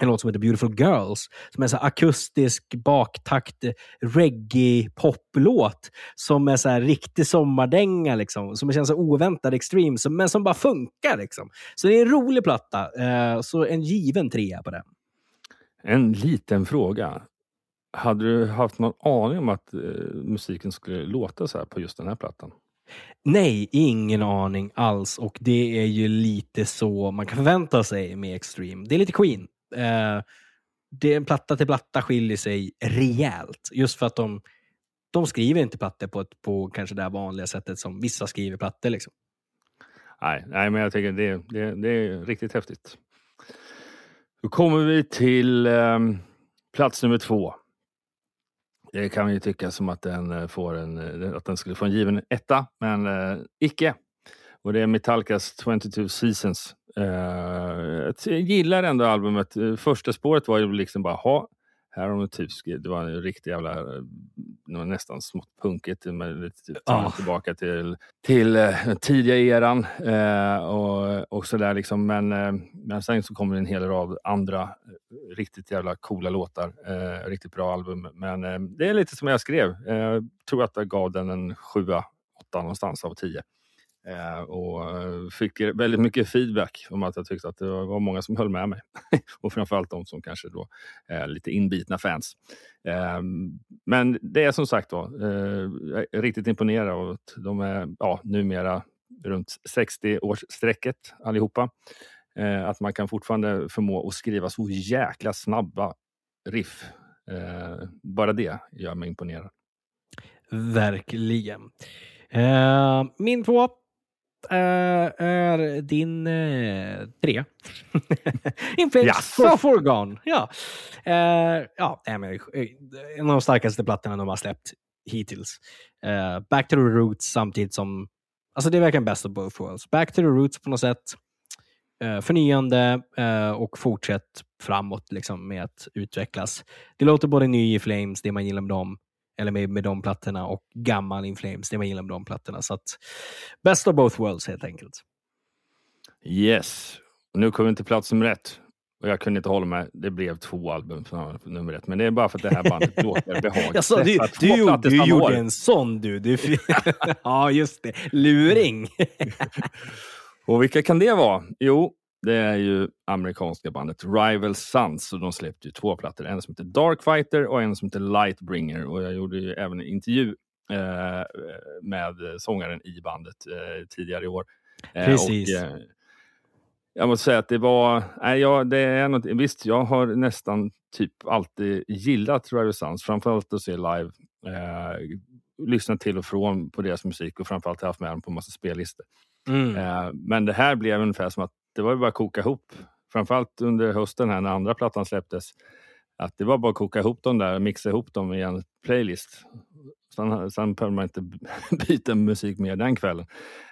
en låt som heter Beautiful Girls, som är så akustisk baktakt reggae-poplåt som är så här riktig sommardänga, liksom, som känns så oväntad extrem, men som bara funkar. Liksom. Så det är en rolig platta, eh, så en given trea på den. En liten fråga. Hade du haft någon aning om att eh, musiken skulle låta så här på just den här plattan? Nej, ingen aning alls. Och det är ju lite så man kan förvänta sig med Extreme. Det är lite Queen. Eh, det är en platta till platta skiljer sig rejält. Just för att de, de skriver inte plattor på, ett, på kanske det här vanliga sättet som vissa skriver plattor. Liksom. Nej, nej men jag tycker det, det, det är riktigt häftigt. Då kommer vi till eh, plats nummer två. Det kan ju tycka som att den, eh, får en, eh, att den skulle få en given etta, men eh, icke. Och det är Metallicas 22 Seasons. Eh, jag gillar ändå albumet. Eh, Första spåret var ju liksom bara, ha, här har de typ det var en riktig jävla, eh, det var nästan smått punkigt, med lite typ, Ja. tillbaka till, till den tidiga eran eh, och, och sådär liksom. Men, eh, men sen så kommer det en hel rad andra riktigt jävla coola låtar. Eh, riktigt bra album. Men eh, det är lite som jag skrev. Jag tror att jag gav den en sjua, åtta någonstans av tio. Eh, och eh, fick väldigt mycket feedback om att jag tyckte att det var många som höll med mig. och framförallt de som kanske då är lite inbitna fans. Men det är som sagt var, jag är riktigt imponerad av att de är ja, numera runt 60-årsstrecket allihopa. Att man kan fortfarande förmå att skriva så jäkla snabba riff. Bara det gör mig imponerad. Verkligen. Min två är din eh, tre. In Flames Jaså? for Forgone. Ja. Eh, ja, men, eh, en av de starkaste plattorna de har släppt hittills. Eh, back to the roots samtidigt som... Alltså det är verkligen best of both worlds. Back to the roots på något sätt. Eh, förnyande eh, och fortsätt framåt liksom, med att utvecklas. Det låter både ny i Flames, det man gillar med dem, eller med, med de plattorna och gammal In Flames, det man gillar med de plattorna. Så att best of both worlds helt enkelt. Yes. Nu kommer vi till plats nummer ett. Och jag kunde inte hålla mig. Det blev två album för nummer ett. Men det är bara för att det här bandet låter behagligt. Sa, du, du, gjorde- du gjorde år. en sån du. du ja, just det. Luring. Och vilka kan det vara? Jo, det är ju amerikanska bandet Rival Sons och de släppte ju två plattor. En som heter Darkfighter och en som heter Lightbringer. Och jag gjorde ju även en intervju eh, med sångaren i bandet eh, tidigare i år. Eh, Precis. Och, eh, jag måste säga att det var, nej, ja, det är något, visst jag har nästan typ alltid gillat Rival Sons, framförallt att se live. Eh, lyssnat till och från på deras musik och framförallt haft med dem på massa spellistor. Mm. Eh, men det här blev ungefär som att det var ju bara att koka ihop. Framförallt under hösten här när andra plattan släpptes. Att det var bara att koka ihop dem där och mixa ihop dem i en playlist. Sen, sen behöver man inte byta musik mer den kvällen.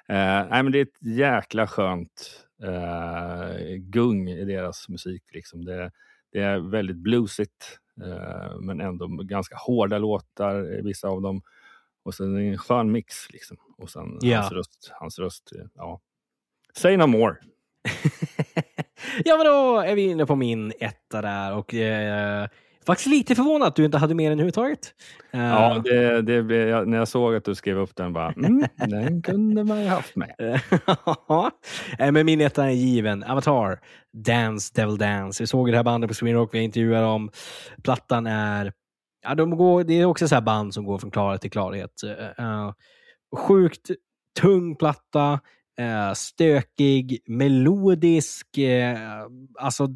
Eh, nej, men det är ett jäkla skönt eh, gung i deras musik. Liksom. Det, det är väldigt bluesigt eh, men ändå ganska hårda låtar, vissa av dem. Och sen en skön mix. Liksom. Och sen Ja. hans röst. Hans röst ja. Say no more. Ja, men då är vi inne på min etta där och eh, faktiskt lite förvånad att du inte hade med den överhuvudtaget. Eh, Ja, det, det, jag- när jag såg att du skrev upp den bara, mm, den kunde man ju haft med. Eh, Men min etta är given. Avatar, Dance Devil Dance. Vi såg det här bandet på Sweden Rock, vi intervjuade dem. Plattan är... Ja, de går, det är också så här band som går från klarhet till klarhet. Eh, sjukt tung platta, eh, stökig, melodisk. eh, alltså,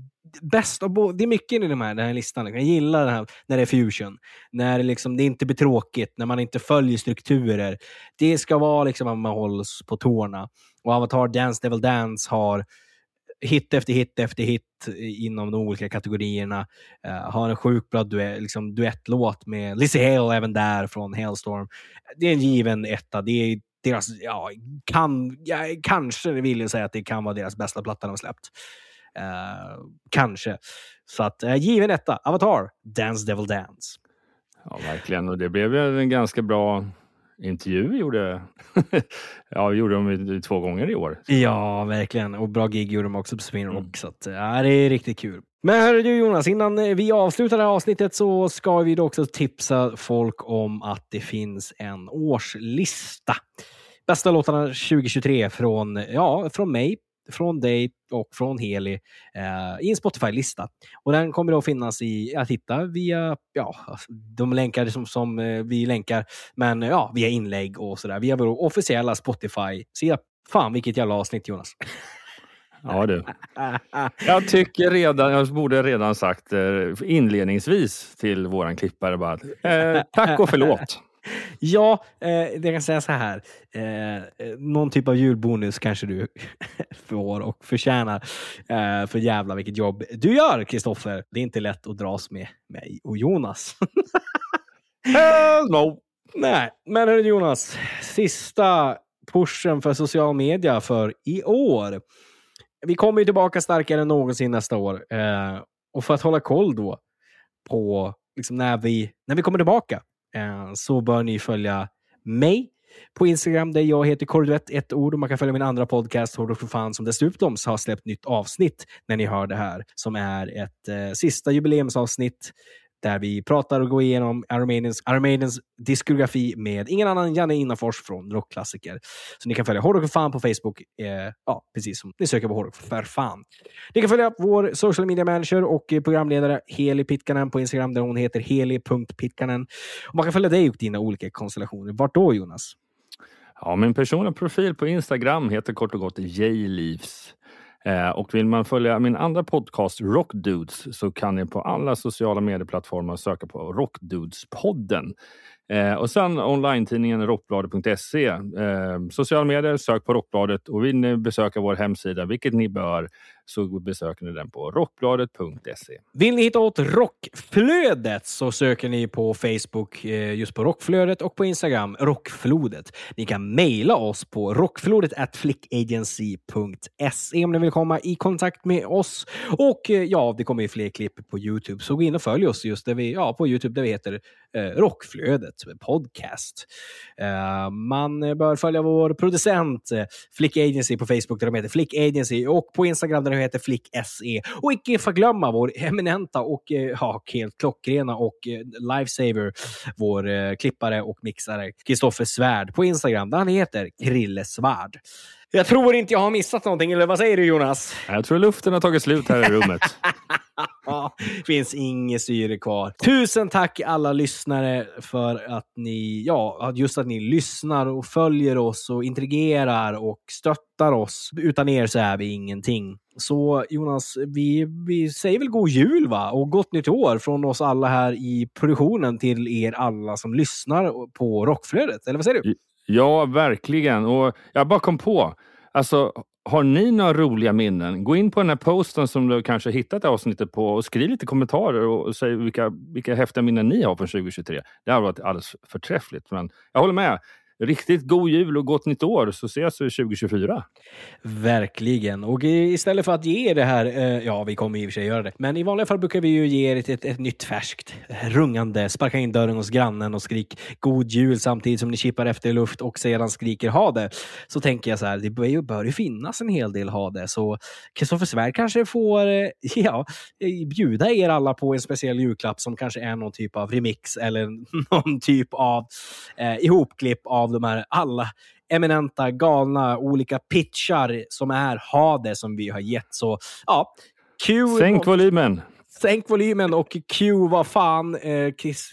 bäst av bo- Det är mycket i de här, den här listan. Jag gillar här när det är fusion. När det, liksom, det inte blir tråkigt, när man inte följer strukturer. Det ska vara liksom att man hålls på tårna. Och Avatar Dance Devil Dance har hit efter hit efter hit inom de olika kategorierna. Uh, har en sjukt bra duett, liksom, duettlåt med Lizzie Hale även där från Hailstorm. Det är en given etta. Det är deras, ja, kan, ja, kanske vill jag säga att det kan vara deras bästa platta de har släppt. Uh, kanske. Så att uh, given etta, Avatar, Dance Devil Dance. Ja, verkligen. Och det blev ju en ganska bra intervju vi gjorde. ja, vi gjorde dem två gånger i år. Ja, verkligen. Och bra gig gjorde de också på Sweden Rock. Mm. Så att, ja, det är riktigt kul. Men hörru du Jonas, innan eh, vi avslutar det här avsnittet så ska vi då också tipsa folk om att det finns en årslista. Bästa låtarna 2023 från, ja, från mig, från dig och från Heli eh, i en Spotify-lista. Och den kommer då finnas i, att hitta via ja, de länkar som, som eh, vi länkar, men ja, via inlägg och sådär. Via vår officiella Spotify-sida. Fan vilket jävla avsnitt Jonas. Ja, du. Jag tycker redan, jag borde redan sagt eh, inledningsvis till våran klippare bara, eh, tack och förlåt. Ja, eh, jag kan säga så här. Eh, någon typ av julbonus kanske du får och förtjänar. Eh, för jävla vilket jobb du gör, Kristoffer. Det är inte lätt att dras med mig och Jonas. Hell no! Nej, men hörru Jonas. Sista pushen för social media för i år. Vi kommer ju tillbaka starkare än någonsin nästa år. Eh, och för att hålla koll då på liksom när, vi, när vi kommer tillbaka eh, Eh, så bör ni följa mig på Instagram där jag heter Korduett, ett ord. Och man kan följa min andra podcast, Hårdrock för fan, som dessutom har släppt nytt avsnitt när ni hör det här. Som är ett eh, sista jubileumsavsnitt där vi pratar och går igenom Armenians, diskografi med ingen annan än Janne Innafors från Rockklassiker. Så ni kan följa Hårdrock för fan på Facebook, eh, ja, precis som ni söker på Hårdrock för fan. Ni kan följa vår social media manager och programledare Heli Pitkanen på Instagram där hon heter heli.pitkanen. Och man kan följa dig och dina olika konstellationer. Vart då Jonas? Ja, min personliga profil på Instagram heter kort och gott Jleaves. Eh, och vill man följa min andra podcast Rockdudes så kan ni på alla sociala medieplattformar söka på Rockdudespodden. Eh, och sen online-tidningen rockbladet.se. Eh, sociala medier, sök på Rockbladet och vill ni besöka vår hemsida, vilket ni bör, så besöker ni den på rockbladet.se. Vill ni hitta åt Rockflödet så söker ni på Facebook eh, just på Rockflödet och på Instagram Rockflodet. Ni kan mejla oss på rockflodet flickagency.se om ni vill komma i kontakt med oss. Och eh, ja, det kommer ju fler klipp på Youtube, så gå in och följ oss just där vi, ja, på Youtube där vi heter eh, Rockflödet podcast. Man bör följa vår producent Flick Agency på Facebook där de heter Flick Agency och på Instagram där nu heter Flick SE. Och icke förglömma vår eminenta och eh, ja, helt klockrena och eh, lifesaver, vår eh, klippare och mixare Kristoffer Svärd på Instagram där han heter Krille Svärd. Jag tror inte jag har missat någonting, eller vad säger du Jonas? Jag tror luften har tagit slut här i rummet. Ja, finns inget syre kvar. Tusen tack alla lyssnare för att ni, ja, just att ni lyssnar och följer oss och interagerar och stöttar oss. Utan er så är vi ingenting. Så Jonas, vi, vi säger väl god jul va? Och gott nytt år från oss alla här i produktionen till er alla som lyssnar på Rockflödet. Eller vad säger du? Ja, verkligen. Och jag bara kom på. Alltså, har ni några roliga minnen? Gå in på den här posten som du kanske hittat avsnittet på och skriv lite kommentarer och säg vilka, vilka häftiga minnen ni har från 2023. Det har varit alldeles förträffligt. Men jag håller med riktigt god jul och gott nytt år så ses vi 2024. Verkligen. Och istället för att ge er det här, eh, ja vi kommer i och för sig göra det, men i vanliga fall brukar vi ju ge er ett, ett, ett nytt färskt, rungande, sparka in dörren hos grannen och skrik god jul samtidigt som ni kippar efter luft och sedan skriker ha det. Så tänker jag så här, det bör ju, bör ju finnas en hel del ha det. Så Kristoffer Svärd kanske får eh, ja, eh, bjuda er alla på en speciell julklapp som kanske är någon typ av remix eller någon typ av eh, ihopklipp av de här alla eminenta, galna, olika pitchar som är Hade som vi har gett. Så ja, Q... Sänk volymen! Sänk volymen och Q vad fan eh, Chris,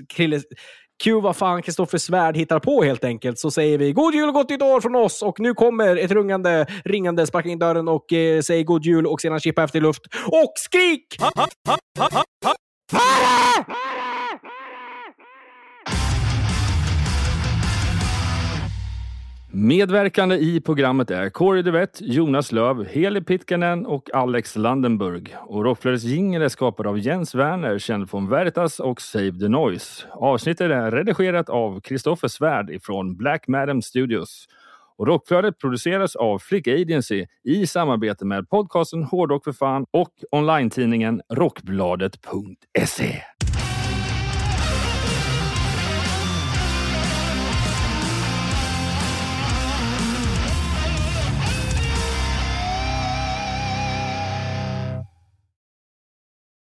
Q vad fan Kristoffer Svärd hittar på helt enkelt. Så säger vi god jul och gott nytt år från oss och nu kommer ett rungande, ringande, sparka in dörren och eh, säg god jul och sedan chippa efter luft och skrik! Medverkande i programmet är Corey DeWett, Jonas Löv, Heli Pitkanen och Alex Landenburg. Och Rockflödets jingel är skapad av Jens Werner, känd från Veritas och Save the Noise. Avsnittet är redigerat av Kristoffer Svärd från Black Madam Studios. Och Rockflödet produceras av Flick Agency i samarbete med podcasten Hårdrock för fan och online-tidningen Rockbladet.se.